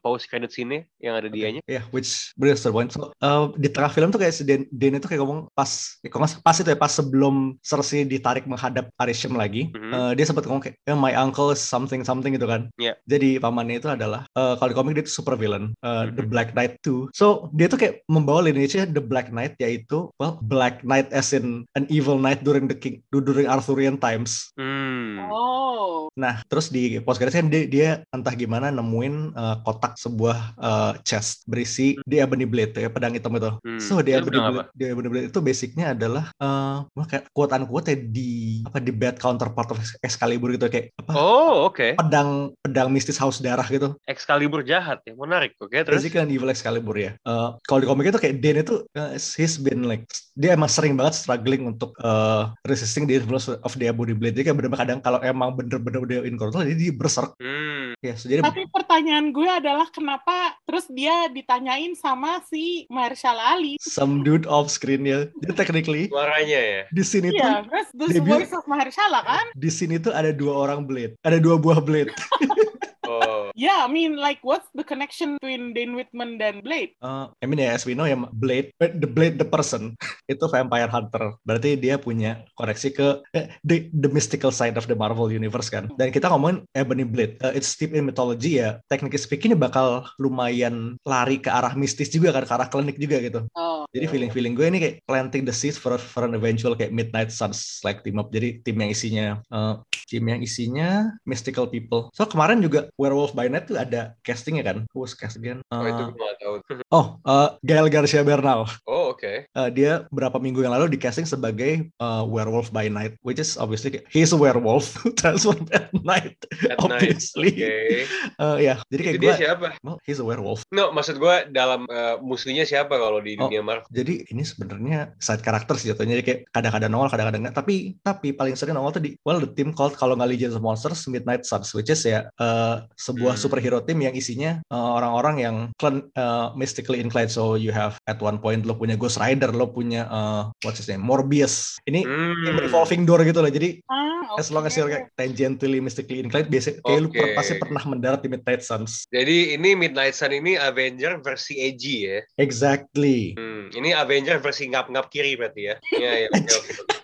post credit scene yang ada dianya. Ya, which us to the point. So, uh, di tengah film tuh kayak si Dan, Dan itu kayak ngomong pas, ya, pas itu ya, pas sebelum Cersei ditarik menghadap Arishem lagi, Mhm. uh, dia sempat ngomong kayak, "Yeah, my uncle is something something gitu kan. Iya. Jadi pamannya itu adalah, uh, kalau di komik dia itu super villain, uh, the Mhm. Black Knight too. So dia tuh kayak membawa lineage the Black Knight yaitu, well, Black Knight as in an evil knight during the king, during Arthurian times. Hmm. Oh, Nah, terus di post credits kan dia, dia entah gimana nemuin uh, kotak sebuah uh, chest berisi the Ebony Blade, ya pedang hitam itu. Hmm. So the Ebony Blade, the Ebony Blade itu basicnya adalah uh, kayak quote unquote ya di apa di bad counterpart of Excalibur gitu kayak apa Oh, oke. pedang pedang mistis haus darah gitu. Excalibur jahat ya, menarik. Oke, terus. Basically an evil Excalibur ya. Uh, kalau di komik itu kayak Dan itu uh, he's been like dia emang sering banget struggling untuk uh, resisting the influence of the body blade. Jadi kayak bener kadang kalau emang bener-bener dia in control, jadi dia berserk. Hmm. Ya, so, jadi Tapi pertanyaan gue adalah kenapa terus dia ditanyain sama si Marshall Ali? some dude off screen ya. Jadi technically Suaranya ya. di sini tuh Iya, terus the debut- voice of Mahershala kan? di sini tuh ada dua orang blade, ada dua buah blade. [LAUGHS] Oh. [LAUGHS] Yeah, I mean like what's the connection between Dane Whitman dan Blade? Uh, I mean ya as we know ya Blade, eh, the Blade the person [LAUGHS] itu vampire hunter. Berarti dia punya koneksi ke eh, the the mystical side of the Marvel universe kan. Dan kita ngomongin Ebony Blade, uh, it's steep in mythology ya. Technically speaking ini bakal lumayan lari ke arah mistis juga kan, ke arah klinik juga gitu. Oh. Jadi feeling-feeling gue ini kayak planting the seeds for for an eventual kayak Midnight Suns like team up. Jadi tim yang isinya uh, tim yang isinya mystical people. So kemarin juga Werewolf by Night tuh ada castingnya kan. Who was cast again? Oh, itu Uh, gue nggak tahu. oh, uh, Gael Garcia Bernal. Oh, oke. Uh, dia berapa minggu yang lalu di casting sebagai uh, Werewolf by Night, which is obviously he's a werewolf [LAUGHS] transformed at night. At night. Obviously. Oke. Uh, [LAUGHS] ya, jadi kayak dia gue, siapa? well, he's a werewolf. No, maksud gue dalam eh, musuhnya siapa kalau di Oh. dunia Marvel? Jadi ini sebenarnya side character sih jatuhnya Jadi kayak kadang-kadang nongol, kadang-kadang enggak. Tapi tapi paling sering nongol tuh di well the team called kalau nggak Legion of Monsters Midnight Suns, which is ya uh, sebuah Hmm. superhero team yang isinya uh, orang-orang yang clan- uh, mystically inclined. So you have at one point lo punya Ghost Rider, lo punya uh, what's his name Morbius. Ini Hmm. revolving door gitu loh. Jadi Ah, as long as you're kayak tangentially mystically inclined, biasanya kayak lu per- pasti pernah mendarat di Midnight Suns. Jadi ini Midnight Sun ini Avenger versi edgy ya. Exactly. Hmm, ini Avenger versi ngap-ngap kiri berarti ya. Iya, iya, oke, oke.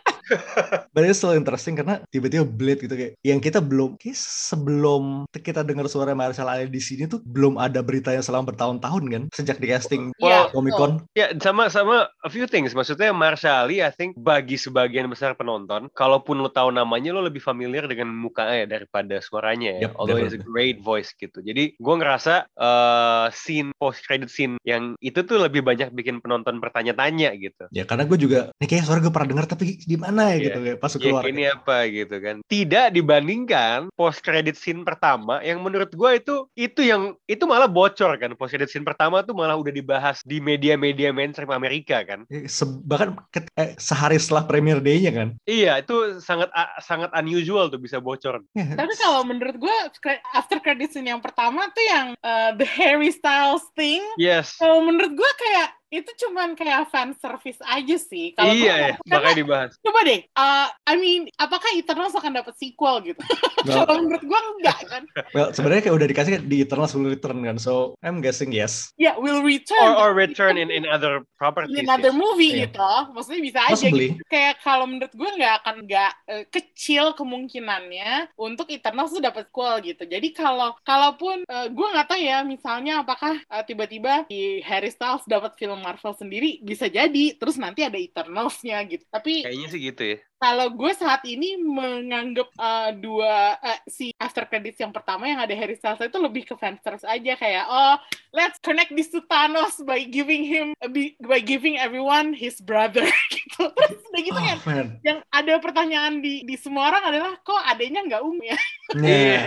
But it's still interesting karena tiba-tiba Blade gitu kayak yang kita belum kayak sebelum kita dengar suara Marshall Ali di sini tuh belum ada beritanya selama bertahun-tahun kan sejak di casting Iya, Comic Con. Ya, sama sama a few things. Maksudnya Marshali, I think bagi sebagian besar penonton, kalaupun lo tahu namanya, lo lebih familiar dengan mukanya daripada suaranya ya. Yep, Although it's a great voice gitu. Jadi gue ngerasa eh, scene post credit scene yang itu tuh lebih banyak bikin penonton bertanya-tanya gitu. Ya karena gue juga nih kayak suara gue pernah dengar tapi di mana ya Iya. gitu kayak pas Ya keluar. ini apa gitu kan. Tidak dibandingkan post credit scene pertama yang menurut gue itu itu yang itu malah bocor kan. Post credit scene pertama tuh malah udah dibahas di media-media mainstream Amerika kan. Ya, se- bahkan eh, sehari setelah premiere day-nya kan. Iya, itu sangat sangat unusual tuh bisa bocor. Ya, Tapi kalau menurut gue after credit scene yang pertama tuh yang uh, the Harry Styles thing, Yes. kalau menurut gue kayak itu cuman kayak fan service aja sih. Kalau iya gua- ya, karena makanya dibahas. coba deh, uh, I mean, apakah Eternals akan dapat sequel gitu? [LAUGHS] Well, kalau menurut gue enggak kan? well, sebenarnya kayak udah dikasih kan di Eternals will return kan. So I'm guessing yes. Ya, will return. Or, or return in in other properties. in another yes. movie Iya. gitu, maksudnya bisa aja. Possibly. Gitu. Kayak kalau menurut gue nggak akan nggak eh, kecil kemungkinannya untuk Eternals tuh dapat sequel gitu. Jadi kalau kalaupun eh, gue nggak tahu ya, misalnya apakah eh, tiba-tiba di Harry Styles dapat film Marvel sendiri bisa jadi, terus nanti ada Eternals-nya gitu. Tapi Kayaknya sih gitu ya. Kalau gue saat ini menganggap uh, dua uh, si after credits yang pertama yang ada Harry Styles itu lebih ke fanservice aja kayak oh let's connect this to Thanos by giving him by giving everyone his brother [LAUGHS] gitu terus udah gitu Oh, kan man. yang ada pertanyaan di di semua orang adalah kok adanya nggak ungu ya. Nah,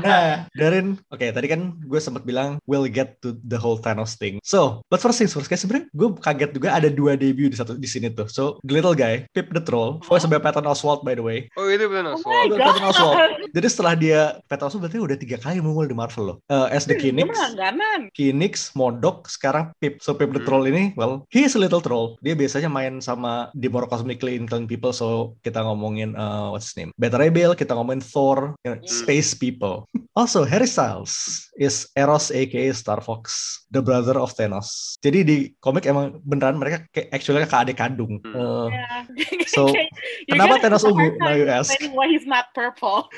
nah, Darin, oke tadi kan gue sempat bilang we'll get to the whole Thanos thing. So, but first things first, kayak sebenarnya gue kaget juga ada dua debut di satu di sini tuh. So, the little guy, Pip the Troll, voice by Patton Oswalt by the way. oh itu benar. oh my Patton god Oswalt. Jadi setelah dia Patton Oswalt berarti udah tiga kali muncul di Marvel loh. Uh, as the Kinix, langganan Kinix, Modok, sekarang Pip. So Pip the Hmm. Troll ini, well, he is a little troll. Dia biasanya main sama the more cosmically inclined people. So kita ngomongin uh, what's his name, Beta Rebel, kita ngomongin Thor, you know, Hmm. space people. Also Harry Styles is Eros aka Star Fox, the brother of Thanos. Jadi di komik emang beneran mereka kayak actually kakak adik kandung. Hmm. Uh, Ya. So, [LAUGHS] You're kenapa Thanos ungu? Now time you ask. why he's not purple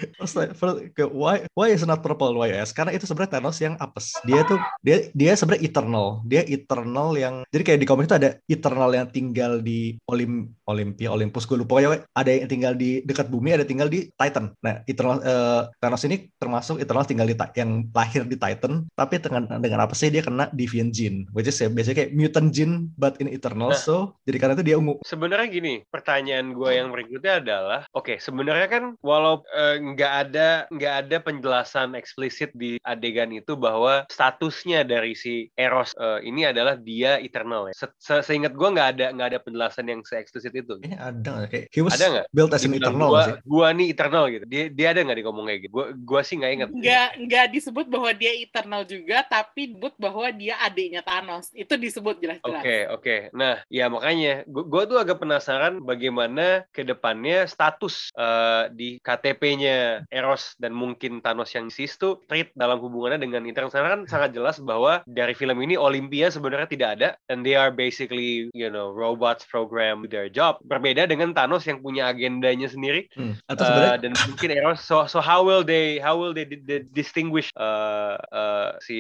[LAUGHS] why why is not purple why yes? Karena itu sebenarnya Thanos yang apes. Dia tuh dia dia sebenarnya eternal. Dia eternal yang jadi kayak di komik itu ada eternal yang tinggal di Olim Olympia Olympus gue lupa pokoknya ada yang tinggal di dekat bumi ada yang tinggal di Titan. Nah eternal eh, Thanos ini termasuk Eternals tinggal di yang lahir di Titan, tapi dengan dengan apa sih dia kena Deviant Gene, which is ya biasanya kayak mutant gene but in Eternals. Nah. So jadi karena itu dia ungu. Sebenarnya gini, pertanyaan gue yang berikutnya adalah, oke, sebenarnya kan walau eh, nggak ada nggak ada penjelasan eksplisit di adegan itu bahwa statusnya dari si Eros eh, ini adalah dia eternal ya. Se- se- seingat gue nggak ada nggak ada penjelasan yang se eksplisit itu. Kayaknya ada nggak? kayak he was Ada nggak? built as an Eternal gua, sih. gua nih eternal gitu. Dia dia ada nggak di ngomong kayak gitu? Gua gua sih nggak ingat. Nggak nggak disebut bahwa dia eternal juga, tapi disebut bahwa dia adiknya Thanos. Itu disebut jelas-jelas. Oke, oke. Nah, ya makanya gue tuh agak penasaran bagaimana ke depannya status eh, di KTP-nya Eros dan mungkin Thanos yang sis tuh treat dalam hubungannya dengan Eternal. Karena kan sangat jelas bahwa dari film ini Olympia sebenarnya tidak ada and they are basically, you know, robots program their job. Berbeda dengan Thanos yang punya agendanya sendiri Hmm. Atau sebenarnya dan [LAUGHS] mungkin Eros so so how will they how will they di- distinguish eh, eh, si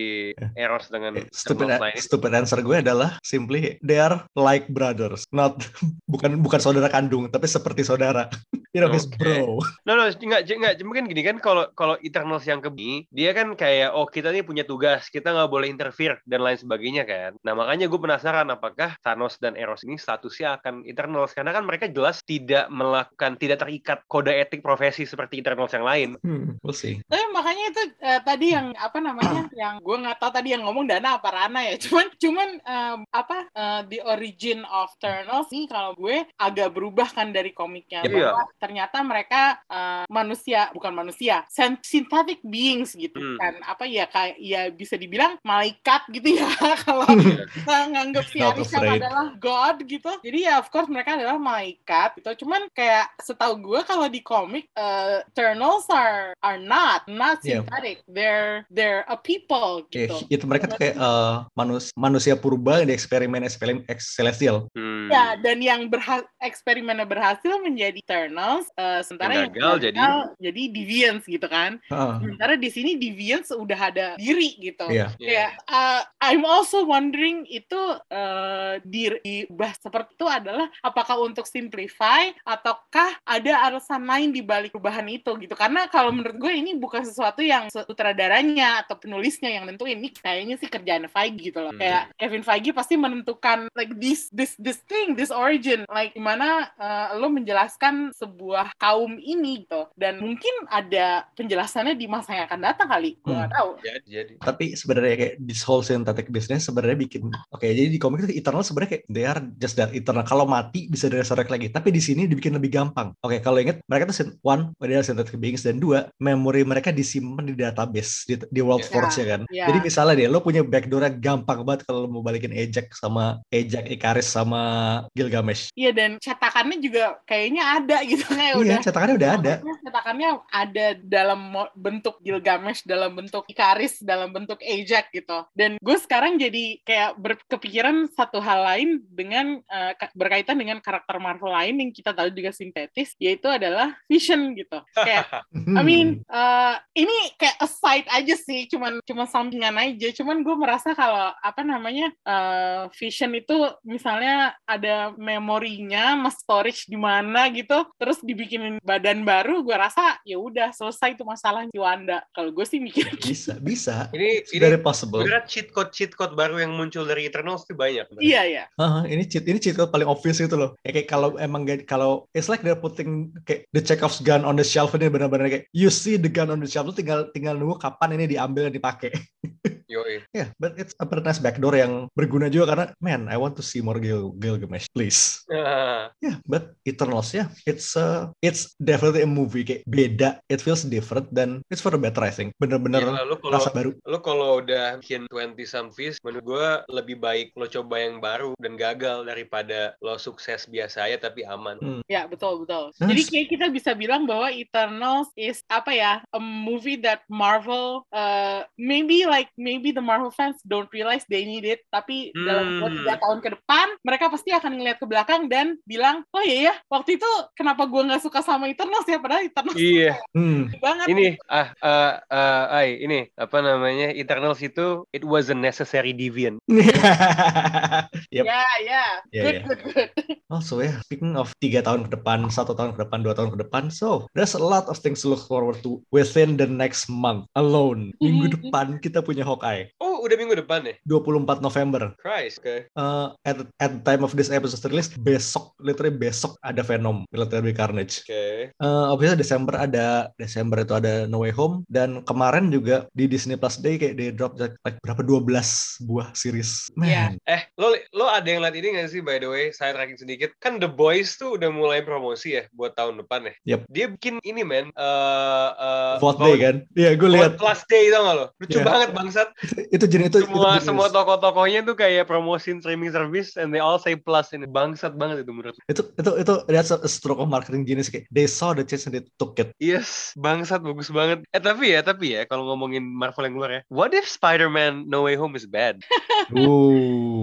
Eros dengan stupid lain? stupid answer gue adalah simply they are like brothers not [LAUGHS] bukan bukan saudara kandung tapi seperti saudara you know his Oke. bro No, no, enggak, enggak, mungkin gini kan kalau kalau Eternals yang kebini, dia kan kayak oh kita nih punya tugas, kita nggak boleh interfere dan lain sebagainya kan. Nah makanya gue penasaran apakah Thanos dan Eros ini statusnya akan Eternals karena kan mereka jelas tidak melakukan, tidak terikat kode etik profesi seperti Eternals yang lain. hmm, we'll see Tapi makanya itu eh, tadi yang apa namanya [CLEARS THROAT] yang gue nggak tahu tadi yang ngomong Dana apa Rana ya. [LAUGHS] Cuman cuman em, apa eh, the origin of Eternals ini kalau gue agak berubah kan dari komiknya Iya. bahwa ternyata mereka eh, manusia bukan manusia synthetic beings gitu Hmm. kan. Apa ya kayak ya bisa dibilang malaikat gitu ya. [LAUGHS] Kalau kita nganggap si Arishan adalah god gitu. Jadi ya of course mereka adalah malaikat gitu. Cuman kayak setahu gue kalau di komik uh, Eternals are are not not Yeah. synthetic. They're they're a people gitu. itu mereka tuh kayak eh, manus manusia purba yang di eksperimen eksperimen celestial. Hmm. Ya, dan yang berha- eksperimennya berhasil menjadi Uh, sementara Yang gagal jadi? jadi Deviants gitu kan. Heeh. Sementara di sini Deviants udah ada diri gitu. Iya. Kayak uh, I'm also wondering itu uh, di diubah seperti itu adalah apakah untuk simplify ataukah ada alasan lain di balik perubahan itu gitu. Karena kalau menurut gue ini bukan sesuatu yang sutradaranya atau penulisnya yang nentuin ini kayaknya sih kerjaan Feige gitu loh. Hmm. Kayak Kevin Feige pasti menentukan like this this this thing, this origin like gimana uh, lo menjelaskan sebuah kaum ini gitu. Dan mungkin ada penjelasannya di masa yang akan datang kali. Gue Hmm. nggak tahu. Jadi, jadi. tapi sebenarnya kayak this whole synthetic business sebenarnya bikin oke jadi di komik itu Eternal sebenarnya kayak they are just that Eternal kalau mati bisa resurrect lagi tapi di sini dibikin lebih gampang oke kalau inget mereka tuh one they are synthetic beings dan dua memori mereka disimpan di database di, di World Ya. Force ya kan Ya. jadi misalnya deh lo punya backdoor gampang banget kalau lo mau balikin Ajax sama Ajax Ikaris sama Gilgamesh Iya dan cetakannya juga kayaknya ada gitu kayak iya udah cetakannya udah ada cetakannya ada dalam bentuk Gilgamesh, dalam bentuk Ikaris, dalam bentuk Ajax gitu. Dan gue sekarang jadi kayak berkepikiran satu hal lain dengan ka- berkaitan dengan karakter Marvel lain yang kita tahu juga sintetis, yaitu adalah Vision gitu. Kayak I mean, uh, ini kayak aside aja sih, cuman cuma sampingan aja. Cuman gue merasa kalau apa namanya uh, Vision itu misalnya ada memorinya, mas storage di mana gitu, terus dibikinin badan baru, gue rasa ya udah selesai itu masalah di Wanda. Kalau gue sih mikir gitu. bisa bisa Ini It's ini possible sebenarnya cheat code cheat code baru yang muncul dari Eternals itu banyak. Iya ya. Haha, ini cheat ini cheat code paling obvious itu loh. Ya, kayak kalau emang kalau it's like they're putting kayak the Chekhov's gun on the shelf ini benar-benar kayak you see the gun on the shelf lu tinggal tinggal nunggu kapan ini diambil dan dipakai. [LAUGHS] Yoi. Ya, yeah, but it's a very nice backdoor yang berguna juga karena man, I want to see more Gil Gilgamesh, please. Ah, Yeah, but Eternals ya, it's uh, it's definitely a movie kayak beda. It feels different dan it's for the better I think. Bener-bener Gila, lu kalau rasa baru. lo kalau udah bikin 20 some fees, menurut gue lebih baik lo coba yang baru dan gagal daripada lo sukses biasa aja tapi aman. Hmm. Ya betul betul. Jadi kayak kita bisa bilang bahwa Eternals is apa ya a movie that Marvel uh, maybe like maybe the Marvel fans don't realize they need it, tapi dalam dua Hmm. tiga tahun ke depan mereka pasti akan ngeliat ke belakang dan bilang, oh iya ya, waktu itu kenapa gue nggak suka sama Eternals ya, padahal Eternals Iya. Hmm. banget. Ini ah ah ah, ay, ini apa namanya Eternals itu it was a necessary deviant. [LAUGHS] yep. Ya, ya, Ya, good, ya. good, good. [LAUGHS] Also ya, speaking of tiga tahun ke depan, satu tahun ke depan, dua tahun ke depan, so there's a lot of things to look forward to within the next month alone. Minggu depan kita punya Hawkeye, Oh, udah minggu depan ya? 24 November. Christ, oke. Uh, at at the time of this episode release, besok, literally besok ada Venom, Military Carnage. Oke. Uh, obviously Desember ada Desember itu ada No Way Home dan kemarin juga di Disney Plus Day kayak di drop like berapa 12 buah series. Man, Iya. Eh, lo lo ada yang lihat ini gak sih by the way? Saya tracking sedikit. Kan The Boys tuh udah mulai promosi ya buat tahun depan ya. Yep. Dia bikin ini men. eh eh, Vote Day kan? Iya, gue Vote lihat Plus Day tau gak lo? Lucu Iya. banget bangsat. [LAUGHS] itu jenis itu Semua itu, semua jenis. toko-tokonya tuh kayak promosin streaming service and they all say plus ini bangsat banget itu menurut. itu itu itu that's a stroke of marketing genius kayak they saw the chance and they took it. Yes, bangsat bagus banget. Eh tapi ya, tapi ya kalau ngomongin Marvel yang luar ya. What if Spider-Man No Way Home is bad? [LAUGHS] Ooh.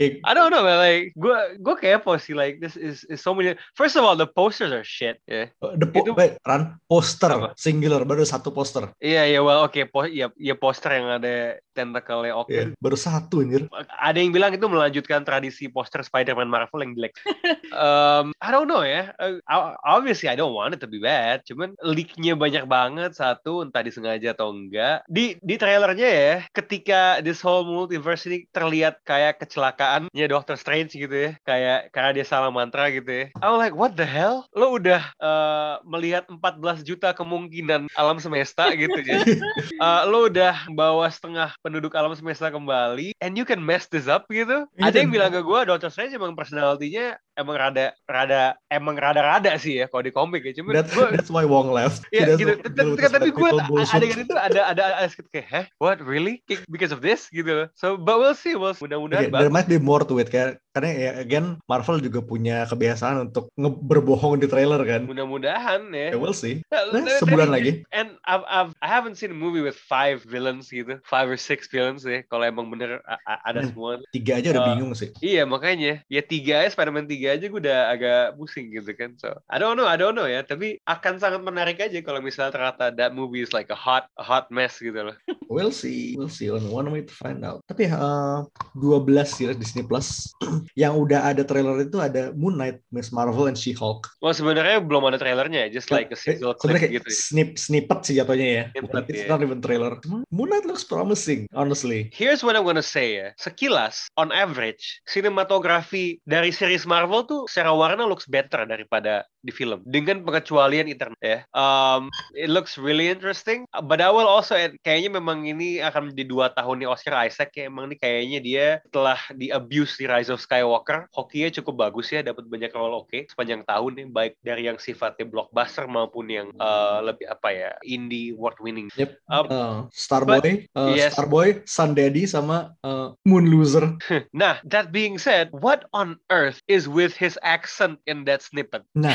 I don't know, man. Like, gue gue kepo sih. Like, this is, is so many. First of all, the posters are shit. Yeah. the po- Itu- wait, Ran, poster Apa? singular baru satu poster. Iya, iya, well, oke. Po ya, ya poster yang ada tentakelnya oke. Iya, baru satu anjir. Ada yang bilang itu melanjutkan tradisi poster Spider-Man Marvel yang jelek. [LAUGHS] um, I don't know ya. Uh, obviously, I don't want it to be bad. Cuman leak-nya banyak banget. Satu, entah disengaja atau enggak. Di di trailernya ya, ketika this whole multiverse ini terlihat kayak kecelakaannya Doctor Strange gitu ya. Kayak karena dia salah mantra gitu ya. I'm like, what the hell? Lo udah uh, melihat 14 juta kemungkinan alam semesta gitu ya. [LAUGHS] Uh, lo udah bawa setengah penduduk alam semesta kembali and you can mess this up gitu. Iya, Ada yang bilang ke gue Doctor Strange emang personalitinya emang rada rada emang rada-rada sih ya kalau di komik ya. Cuman That, gue that's why Wong left. Ya doesn't gitu, Tapi- gue bullshit. adegan itu ada ada ada kayak, heh, what really? Because of this gitu loh. So, but we'll see, we'll mudah-mudahan Okay, there might be more to it kayak karena ya again Marvel juga punya kebiasaan untuk berbohong di trailer kan. Mudah-mudahan ya. Ya we'll see. Nah, Nah, dari- sebulan lagi. And I've, I've, I haven't seen a movie with five villains gitu, five or six villains ya. Kalau emang bener ada Hmm. semua. Tiga aja udah Uh, bingung sih. Iya makanya ya tiga aja Spider-Man tiga aja gue udah agak pusing gitu kan. So I don't know, I don't know ya. Tapi akan sangat menarik aja kalau misalnya ternyata that movie is like a hot, a hot mess gitu loh. [LAUGHS] We'll see, we'll see on one way to find out. Tapi uh, 12 series Disney Plus [CLEARS THROAT] yang udah ada trailer itu ada Moon Knight, Miss Marvel, and She-Hulk. Well sebenarnya belum ada trailernya, just like a single Eh, sebenarnya clip gitu. ya. snip snippet sih jatuhnya ya. Snippet, Bukan, it's ya. not even trailer. Moon Knight looks promising, honestly. Here's what I'm gonna say ya. Sekilas, on average, sinematografi dari series Marvel tuh secara warna looks better daripada di film. Dengan pengecualian internet ya. Um, it looks really interesting. But I will also add, kayaknya memang ini akan menjadi dua tahunnya Oscar Isaac ya. Emang ini kayaknya dia setelah di abuse di Rise of Skywalker, hokinya cukup bagus ya. Dapat banyak role oke sepanjang tahun nih. Baik dari yang sifatnya blockbuster maupun yang uh, lebih apa ya, indie award winning. Yep. Um, Uh, Starboy, uh, yes. Starboy, Sun Daddy sama uh, Moon Loser. [LAUGHS] Nah, that being said, what on earth is with his accent in that snippet? Nah,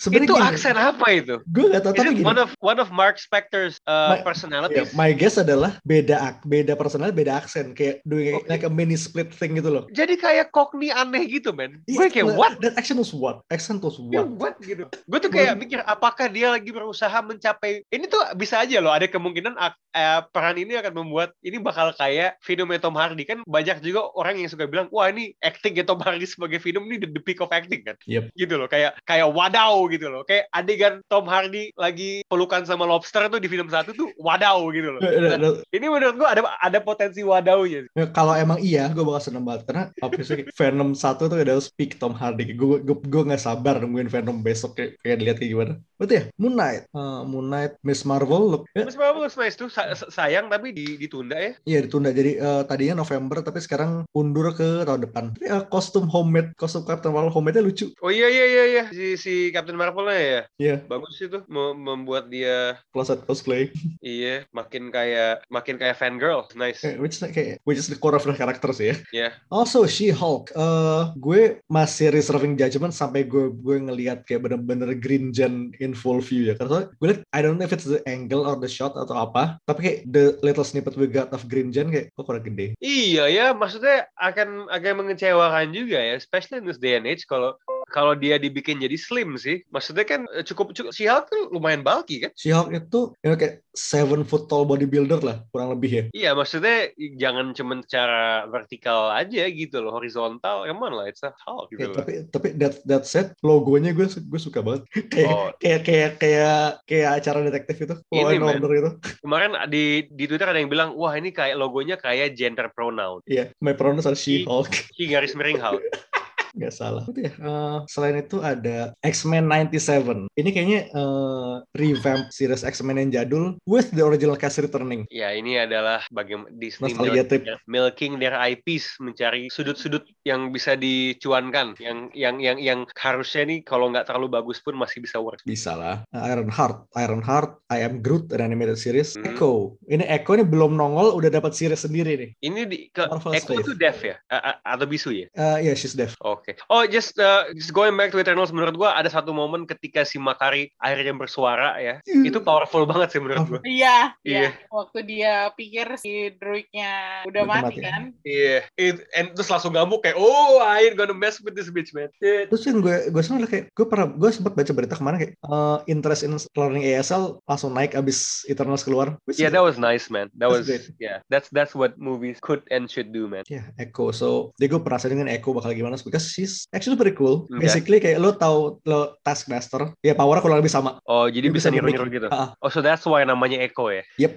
Itu sebenarnya gini, aksen apa itu? gue gak tau Is tapi gini. one of one of Mark Spector's uh, My- personalities? my guess adalah beda beda personal, beda aksen kayak doing Oke. like a mini split thing gitu loh. Jadi kayak Cockney aneh gitu, men. Iya, Gue kayak what? That action was what? Accent was what? what gitu. Gue tuh kayak mikir apakah dia lagi berusaha mencapai ini tuh bisa aja loh ada kemungkinan eh, peran ini akan membuat ini bakal kayak filmnya Tom Hardy kan banyak juga orang yang suka bilang wah ini acting Tom Hardy sebagai film ini the, the peak of acting kan. Yep. Gitu loh kayak kayak wadaw gitu loh. Kayak adegan Tom Hardy lagi pelukan sama lobster tuh di film satu tuh wadaw gitu loh. Nah, nah, Ini menurut gua ada ada potensi wadaunya. nah, Kalau emang iya, gue bakal seneng banget karena obviously [LAUGHS] Venom 1 tuh adalah speak Tom Hardy. Gue gue gue nggak sabar nungguin Venom besok kayak, kayak dilihat kayak gimana. Berarti ya Moon Knight, Uh, Moon Knight, Miss Marvel, look, ya, Mas Marvel nice tuh sa- sa- sayang tapi di- ditunda ya. iya ditunda jadi uh, tadinya November tapi sekarang undur ke tahun depan. Tapi uh, kostum homemade, kostum Captain Marvel homemade-nya lucu. Oh iya iya iya iya si si Captain Marvelnya ya. Iya, Bagus itu Mem- membuat dia closet cosplay. iya makin kayak makin kayak fangirl. Nice. Eh, which kayak which is the core of the character sih ya. Ya. Also She-Hulk, eh gue masih reserving judgment sampai gue gue ngelihat kayak bener-bener Green Gen in full view ya. Karena gue liat I don't know if it's the angle or the shot atau apa, tapi kayak the little snippet we got of Green Gen kayak kok kurang gede. Iya ya, maksudnya akan agak mengecewakan juga ya, especially in this day and age kalau kalau dia dibikin jadi slim sih. Maksudnya kan eh, cukup cukup si Hulk tuh lumayan bulky kan? She-Hulk itu ya kayak seven foot tall bodybuilder lah kurang lebih ya. Iya, maksudnya jangan cuma secara vertikal aja gitu loh, horizontal. On lah, it's a Hulk Ya, gitu loh. tapi tapi that that set logonya gue gue suka banget [LAUGHS] kayak Oh. kayak kayak kayak kayak acara detektif itu Law Ini, and man. Order itu [LAUGHS] Kemarin di di Twitter ada yang bilang, wah ini kayak logonya kayak gender pronoun. iya my pronouns are she Hulk Si garis miring Hulk. [LAUGHS] nggak salah itu ya eh, selain itu ada X-Men 97 ini kayaknya eh, revamp series X-Men yang jadul with the original cast returning Ya, ini adalah bagaimana Disney Nostalgia milking, trip. milking their IPs, mencari sudut-sudut yang bisa dicuankan, yang yang yang yang harusnya nih kalau nggak terlalu bagus pun masih bisa work. bisa lah Iron Heart Iron Heart I Am Groot an animated series Hmm. Echo ini Echo ini belum nongol udah dapat series sendiri nih Ini di ke Marvel's Echo tuh deaf ya, A- a- atau bisu ya? Eh, iya she's deaf Oke. Oh, just uh, just going back to Eternals menurut gua ada satu momen ketika si Makari akhirnya bersuara ya. Itu powerful banget sih menurut gua. Iya, Iya. iya. Waktu dia pikir si druidnya udah mati mati. kan. Iya. It- and terus langsung gabuk kayak, oh, I ain't gonna mess with this bitch, man. Shit. Terus yang gue gue seneng adalah kayak gue pernah gue sempat baca berita kemarin kayak eh, interest in learning ASL langsung naik abis Eternals keluar. Yeah, that was nice, man. That That's was great. yeah. That's that's what movies could and should do, man. Ya, Echo. So, dia gue penasaran dengan Echo bakal gimana because she's actually pretty cool. Okay. Basically kayak lo tahu lo Taskmaster, ya powernya kurang lebih sama. Oh, jadi Dia bisa niru-niru gitu. Ah, Oh, so that's why namanya Echo ya. [LAUGHS]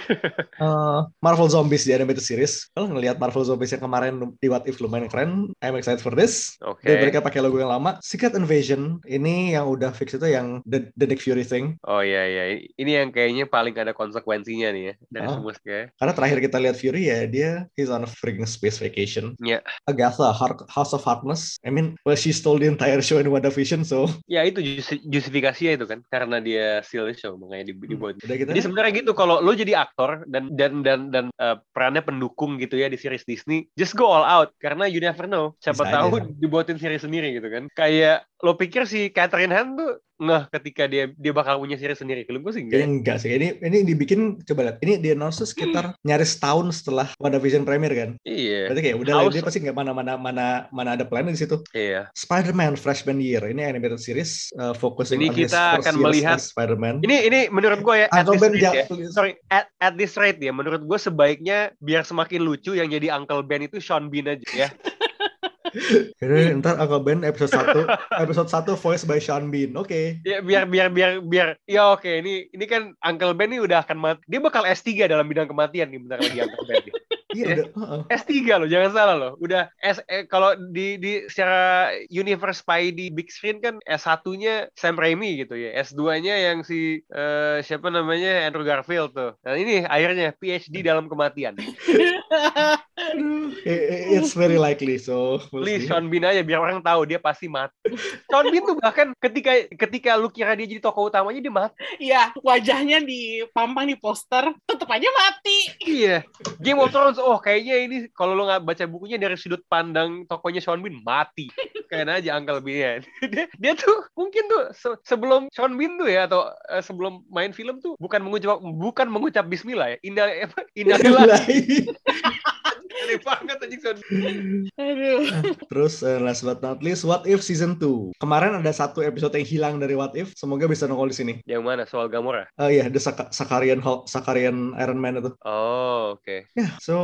Eh, Marvel Zombies di animated series. Kalau ngelihat Marvel Zombies yang kemarin di What If lumayan keren. I'm excited for this. Oke. Dan mereka pakai logo yang lama. Secret Invasion ini yang udah fix itu yang the, the Nick Fury thing. Oh iya iya. Ini yang kayaknya paling ada konsekuensinya nih ya dari Ah. semua kayak. Karena terakhir kita lihat Fury ya dia he's on a freaking space vacation. Ya. Agatha, Har- House of Harkness. I mean, well she stole the entire show in WandaVision, so Ya itu justi- justifikasinya itu kan karena dia steal the show makanya di- dibuat. udah kita. Jadi sebenarnya gitu kalau lo jadi aktor dan dan dan dan uh, perannya pendukung gitu ya di series Disney, just go all out karena you never know. Siapa Bisa tahu aja. dibuatin series sendiri gitu kan. Kayak lo pikir si Catherine Han tuh ngeh ketika dia dia bakal punya series sendiri. Kalau gue sih enggak. enggak sih. Ini ini dibikin coba lihat. Ini di announce sekitar nyaris tahun setelah WandaVision premiere kan. Iya. Berarti kayak udah lah, House- dia pasti nggak mana mana mana mana ada plan di situ. Iya. Spider-Man Freshman Year ini animated series uh, focusing Ini kita akan melihat- Spider-Man. Ini ini menurut gue ya at Uncle this Ben rate ya. Sorry, at, at this rate ya menurut gue sebaiknya biar semakin lucu yang jadi Uncle Ben itu Sean Bean aja ya. [LAUGHS] Jadi ntar Uncle Ben episode 1 episode 1 voice by Sean Bean. Oke. Ya biar biar biar biar ya oke ini ini kan Uncle Ben ini udah akan mati. Dia bakal S3 dalam bidang kematian nih bentar lagi Uncle Ben. nih. Iya Ya. udah. heeh. S3 loh, jangan salah loh. Udah S eh, kalau di di secara universe Spidey big screen kan S1-nya Sam Raimi gitu ya. S2-nya yang si eh, siapa namanya Andrew Garfield tuh. Nah, ini akhirnya PhD dalam kematian. I- It's very likely so. we'll Please see. Sean Bean aja biar orang tahu dia pasti mati. Sean Bean tuh bahkan ketika ketika lu kira dia jadi tokoh utamanya dia mati. Iya, wajahnya dipampang di poster, tetep aja mati. Iya. Game of Thrones oh kayaknya ini kalau lu nggak baca bukunya dari sudut pandang tokohnya Sean Bean mati. Kayak aja Uncle Bean [LAUGHS] dia, dia tuh mungkin tuh se- sebelum Sean Bean tuh ya atau eh, sebelum main film tuh bukan mengucap bukan mengucap bismillah ya. Indah apa? Innalillahi. [LAUGHS] Aneh banget anjing. Aduh. Terus uh, last but not least, What If Season 2. Kemarin ada satu episode yang hilang dari What If. Semoga bisa nongol di sini. Yang mana soal Gamora? Oh iya, the Saka- Sakarian Hulk, Sakarian Iron Man itu. Oh, oke. Ya, so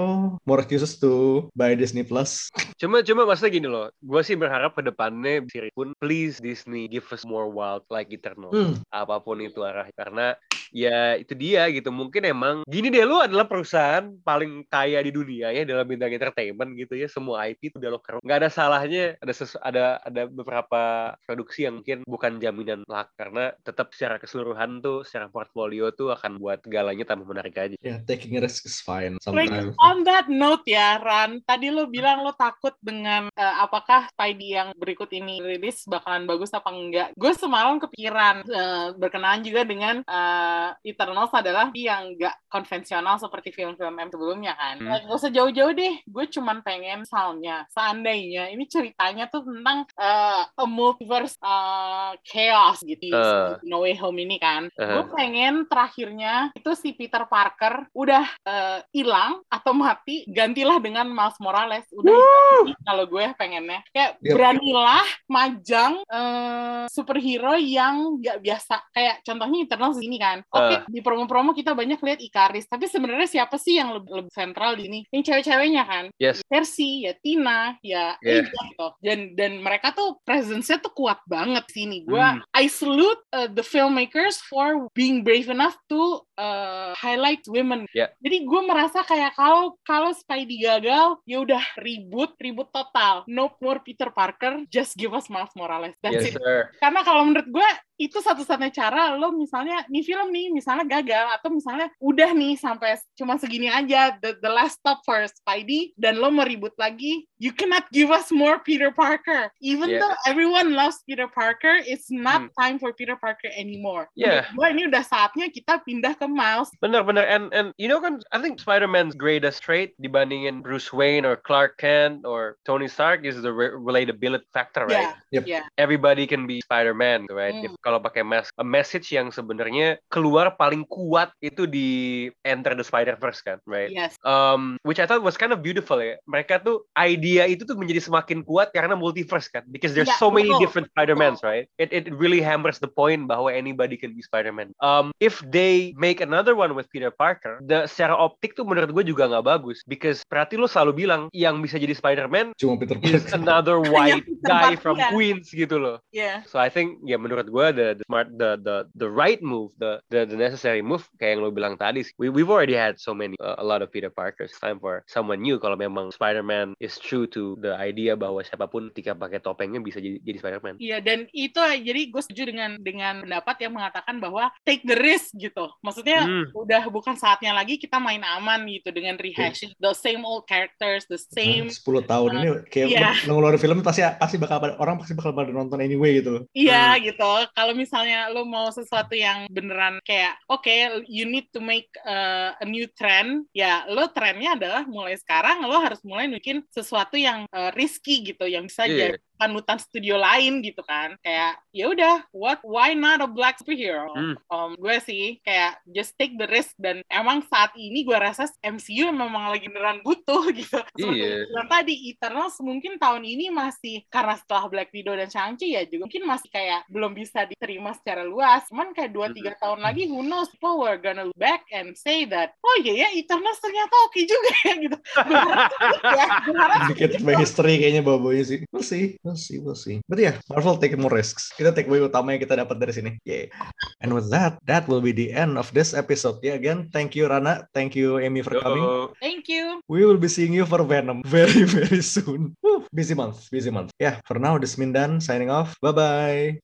more excuses to buy Disney Plus. Cuma cuma maksudnya gini loh, gue sih berharap ke depannya series pun please Disney give us more wild like Eternal. Hmm. Apa pun itu arah karena ya itu dia gitu. Mungkin emang gini deh lu adalah perusahaan paling kaya di dunia ya dalam bidang entertainment gitu ya. Semua IP itu udah lo keruk. Nggak ada salahnya ada sesu, ada ada beberapa produksi yang mungkin bukan jaminan lah karena tetap secara keseluruhan tuh secara portfolio tuh akan buat galanya tambah menarik aja. Ya, taking a risk is fine Like, sometimes. on that note ya, Ran, tadi lo bilang lo takut dengan eh, apakah Spidey yang berikut ini rilis bakalan bagus apa enggak. Gue semalam kepikiran eh, berkenaan juga dengan eh, Eternals adalah yang enggak konvensional seperti film-film M sebelumnya kan. Hmm. Gak usah jauh-jauh deh, gue cuman pengen misalnya, seandainya ini ceritanya tuh tentang eh, a multiverse eh, chaos gitu. Eh. No Way Home ini kan. Eh. Gue pengen terakhirnya itu si Peter Parker udah eh, hilang atau mati, gantilah dengan Miles Morales. Udah kalau gue pengennya. Kayak Yep. beranilah majang eh, superhero yang nggak biasa. Kayak contohnya Eternals ini kan. Oke, Eh. di promo-promo kita banyak lihat Ikaris, tapi sebenarnya siapa sih yang lebih, lebih sentral di ini? Yang cewek-ceweknya kan. Yes. Percy, ya Tina, ya Yeah. Aja gitu. Dan dan mereka tuh presence-nya tuh kuat banget sini. Gue Hmm. I salute uh, the filmmakers for being brave enough to uh, highlight women. Yeah. Jadi gue merasa kayak kalau kalau Spidey gagal, ya udah ribut, ribut total. No more Peter Parker, just give us Miles Morales. That's Yes it. sir. Karena kalau menurut gue itu satu-satunya cara lo misalnya nih film nih misalnya gagal atau misalnya udah nih sampai cuma segini aja the, the last stop for Spidey dan lo mau ribut lagi you cannot give us more Peter Parker even Yeah. though everyone loves Peter Parker it's not Hmm. time for Peter Parker anymore Yeah. Gue ini udah saatnya kita pindah ke Miles Bener bener and and you know kan I think Spider-Man's greatest trait dibandingin Bruce Wayne or Clark Kent or Tony Stark is the re- relatability factor right? ya Yep. ya Everybody can be Spider-Man right? Hmm. If, kalau pakai mas a message yang sebenarnya keluar paling kuat itu di Enter the Spider-Verse kan right? yes Um, which I thought was kind of beautiful ya. Mereka tuh idea itu tuh menjadi semakin kuat karena multiverse kan, because there's Ya, so many betul, different Spider-Mans, right? It it really hammers the point bahwa anybody can be Spider-Man. Um, if they make another one with Peter Parker, the secara optik tuh menurut gue juga nggak bagus, because berarti lo selalu bilang yang bisa jadi Spider-Man Cuma Peter is Parker. another [LAUGHS] white guy from ya. Queens gitu loh. ya So I think ya menurut gue the, the smart the the the right move the the, the necessary move kayak yang lo bilang tadi sih. we we've already had so many uh, a lot of Peter Parkers It's time for someone new kalau memang Spider-Man is true to the idea bahwa siapa pun ketika pakai topengnya bisa jadi jadi Spider-Man. Iya dan itu jadi gue setuju dengan dengan pendapat yang mengatakan bahwa take the risk gitu. Maksudnya Hmm. udah bukan saatnya lagi kita main aman gitu dengan rehashing the same old characters, the same 10 tahun ini kayak Iya. lo ngeluarin film pasti pasti bakal pada- orang pasti bakal pada nonton anyway gitu. Iya Hmm. gitu. Kalau misalnya lo mau sesuatu yang beneran kayak oke, you need to make uh, a new trend, ya lo trennya adalah mulai sekarang lo harus mulai bikin sesuatu yang uh, risky gitu, yang bisa Iya. jadi panutan studio lain gitu kan. Kayak ya udah, what why not a black superhero? Hmm. Um, gue sih kayak just take the risk dan emang saat ini gue rasa MCU memang lagi beneran butuh [LAUGHS] gitu. Seperti Iya. yang bilang tadi Eternals mungkin tahun ini masih karena setelah Black Widow dan Shang-Chi ya juga mungkin masih kayak belum bisa diterima secara luas. Cuman kayak 2-3 tahun lagi who knows people were gonna look back and say that oh iya ya Eternals ternyata oke juga [LAUGHS] ya gitu. Gue harap sih ya, gue harap sih Dikit gitu. by history kayaknya bawa-bawanya sih. See, we'll see, we'll see. But yeah, Marvel take more risks. Kita take away utama yang kita dapat dari sini. Yeah. And with that, that will be the end of this episode. Yeah, again, thank you Rana, thank you Amy for coming. Yo. Thank you. We will be seeing you for Venom [LAUGHS] very, very soon. Woo, busy month, busy month. Yeah, for now, this is Mindan signing off. Bye-bye.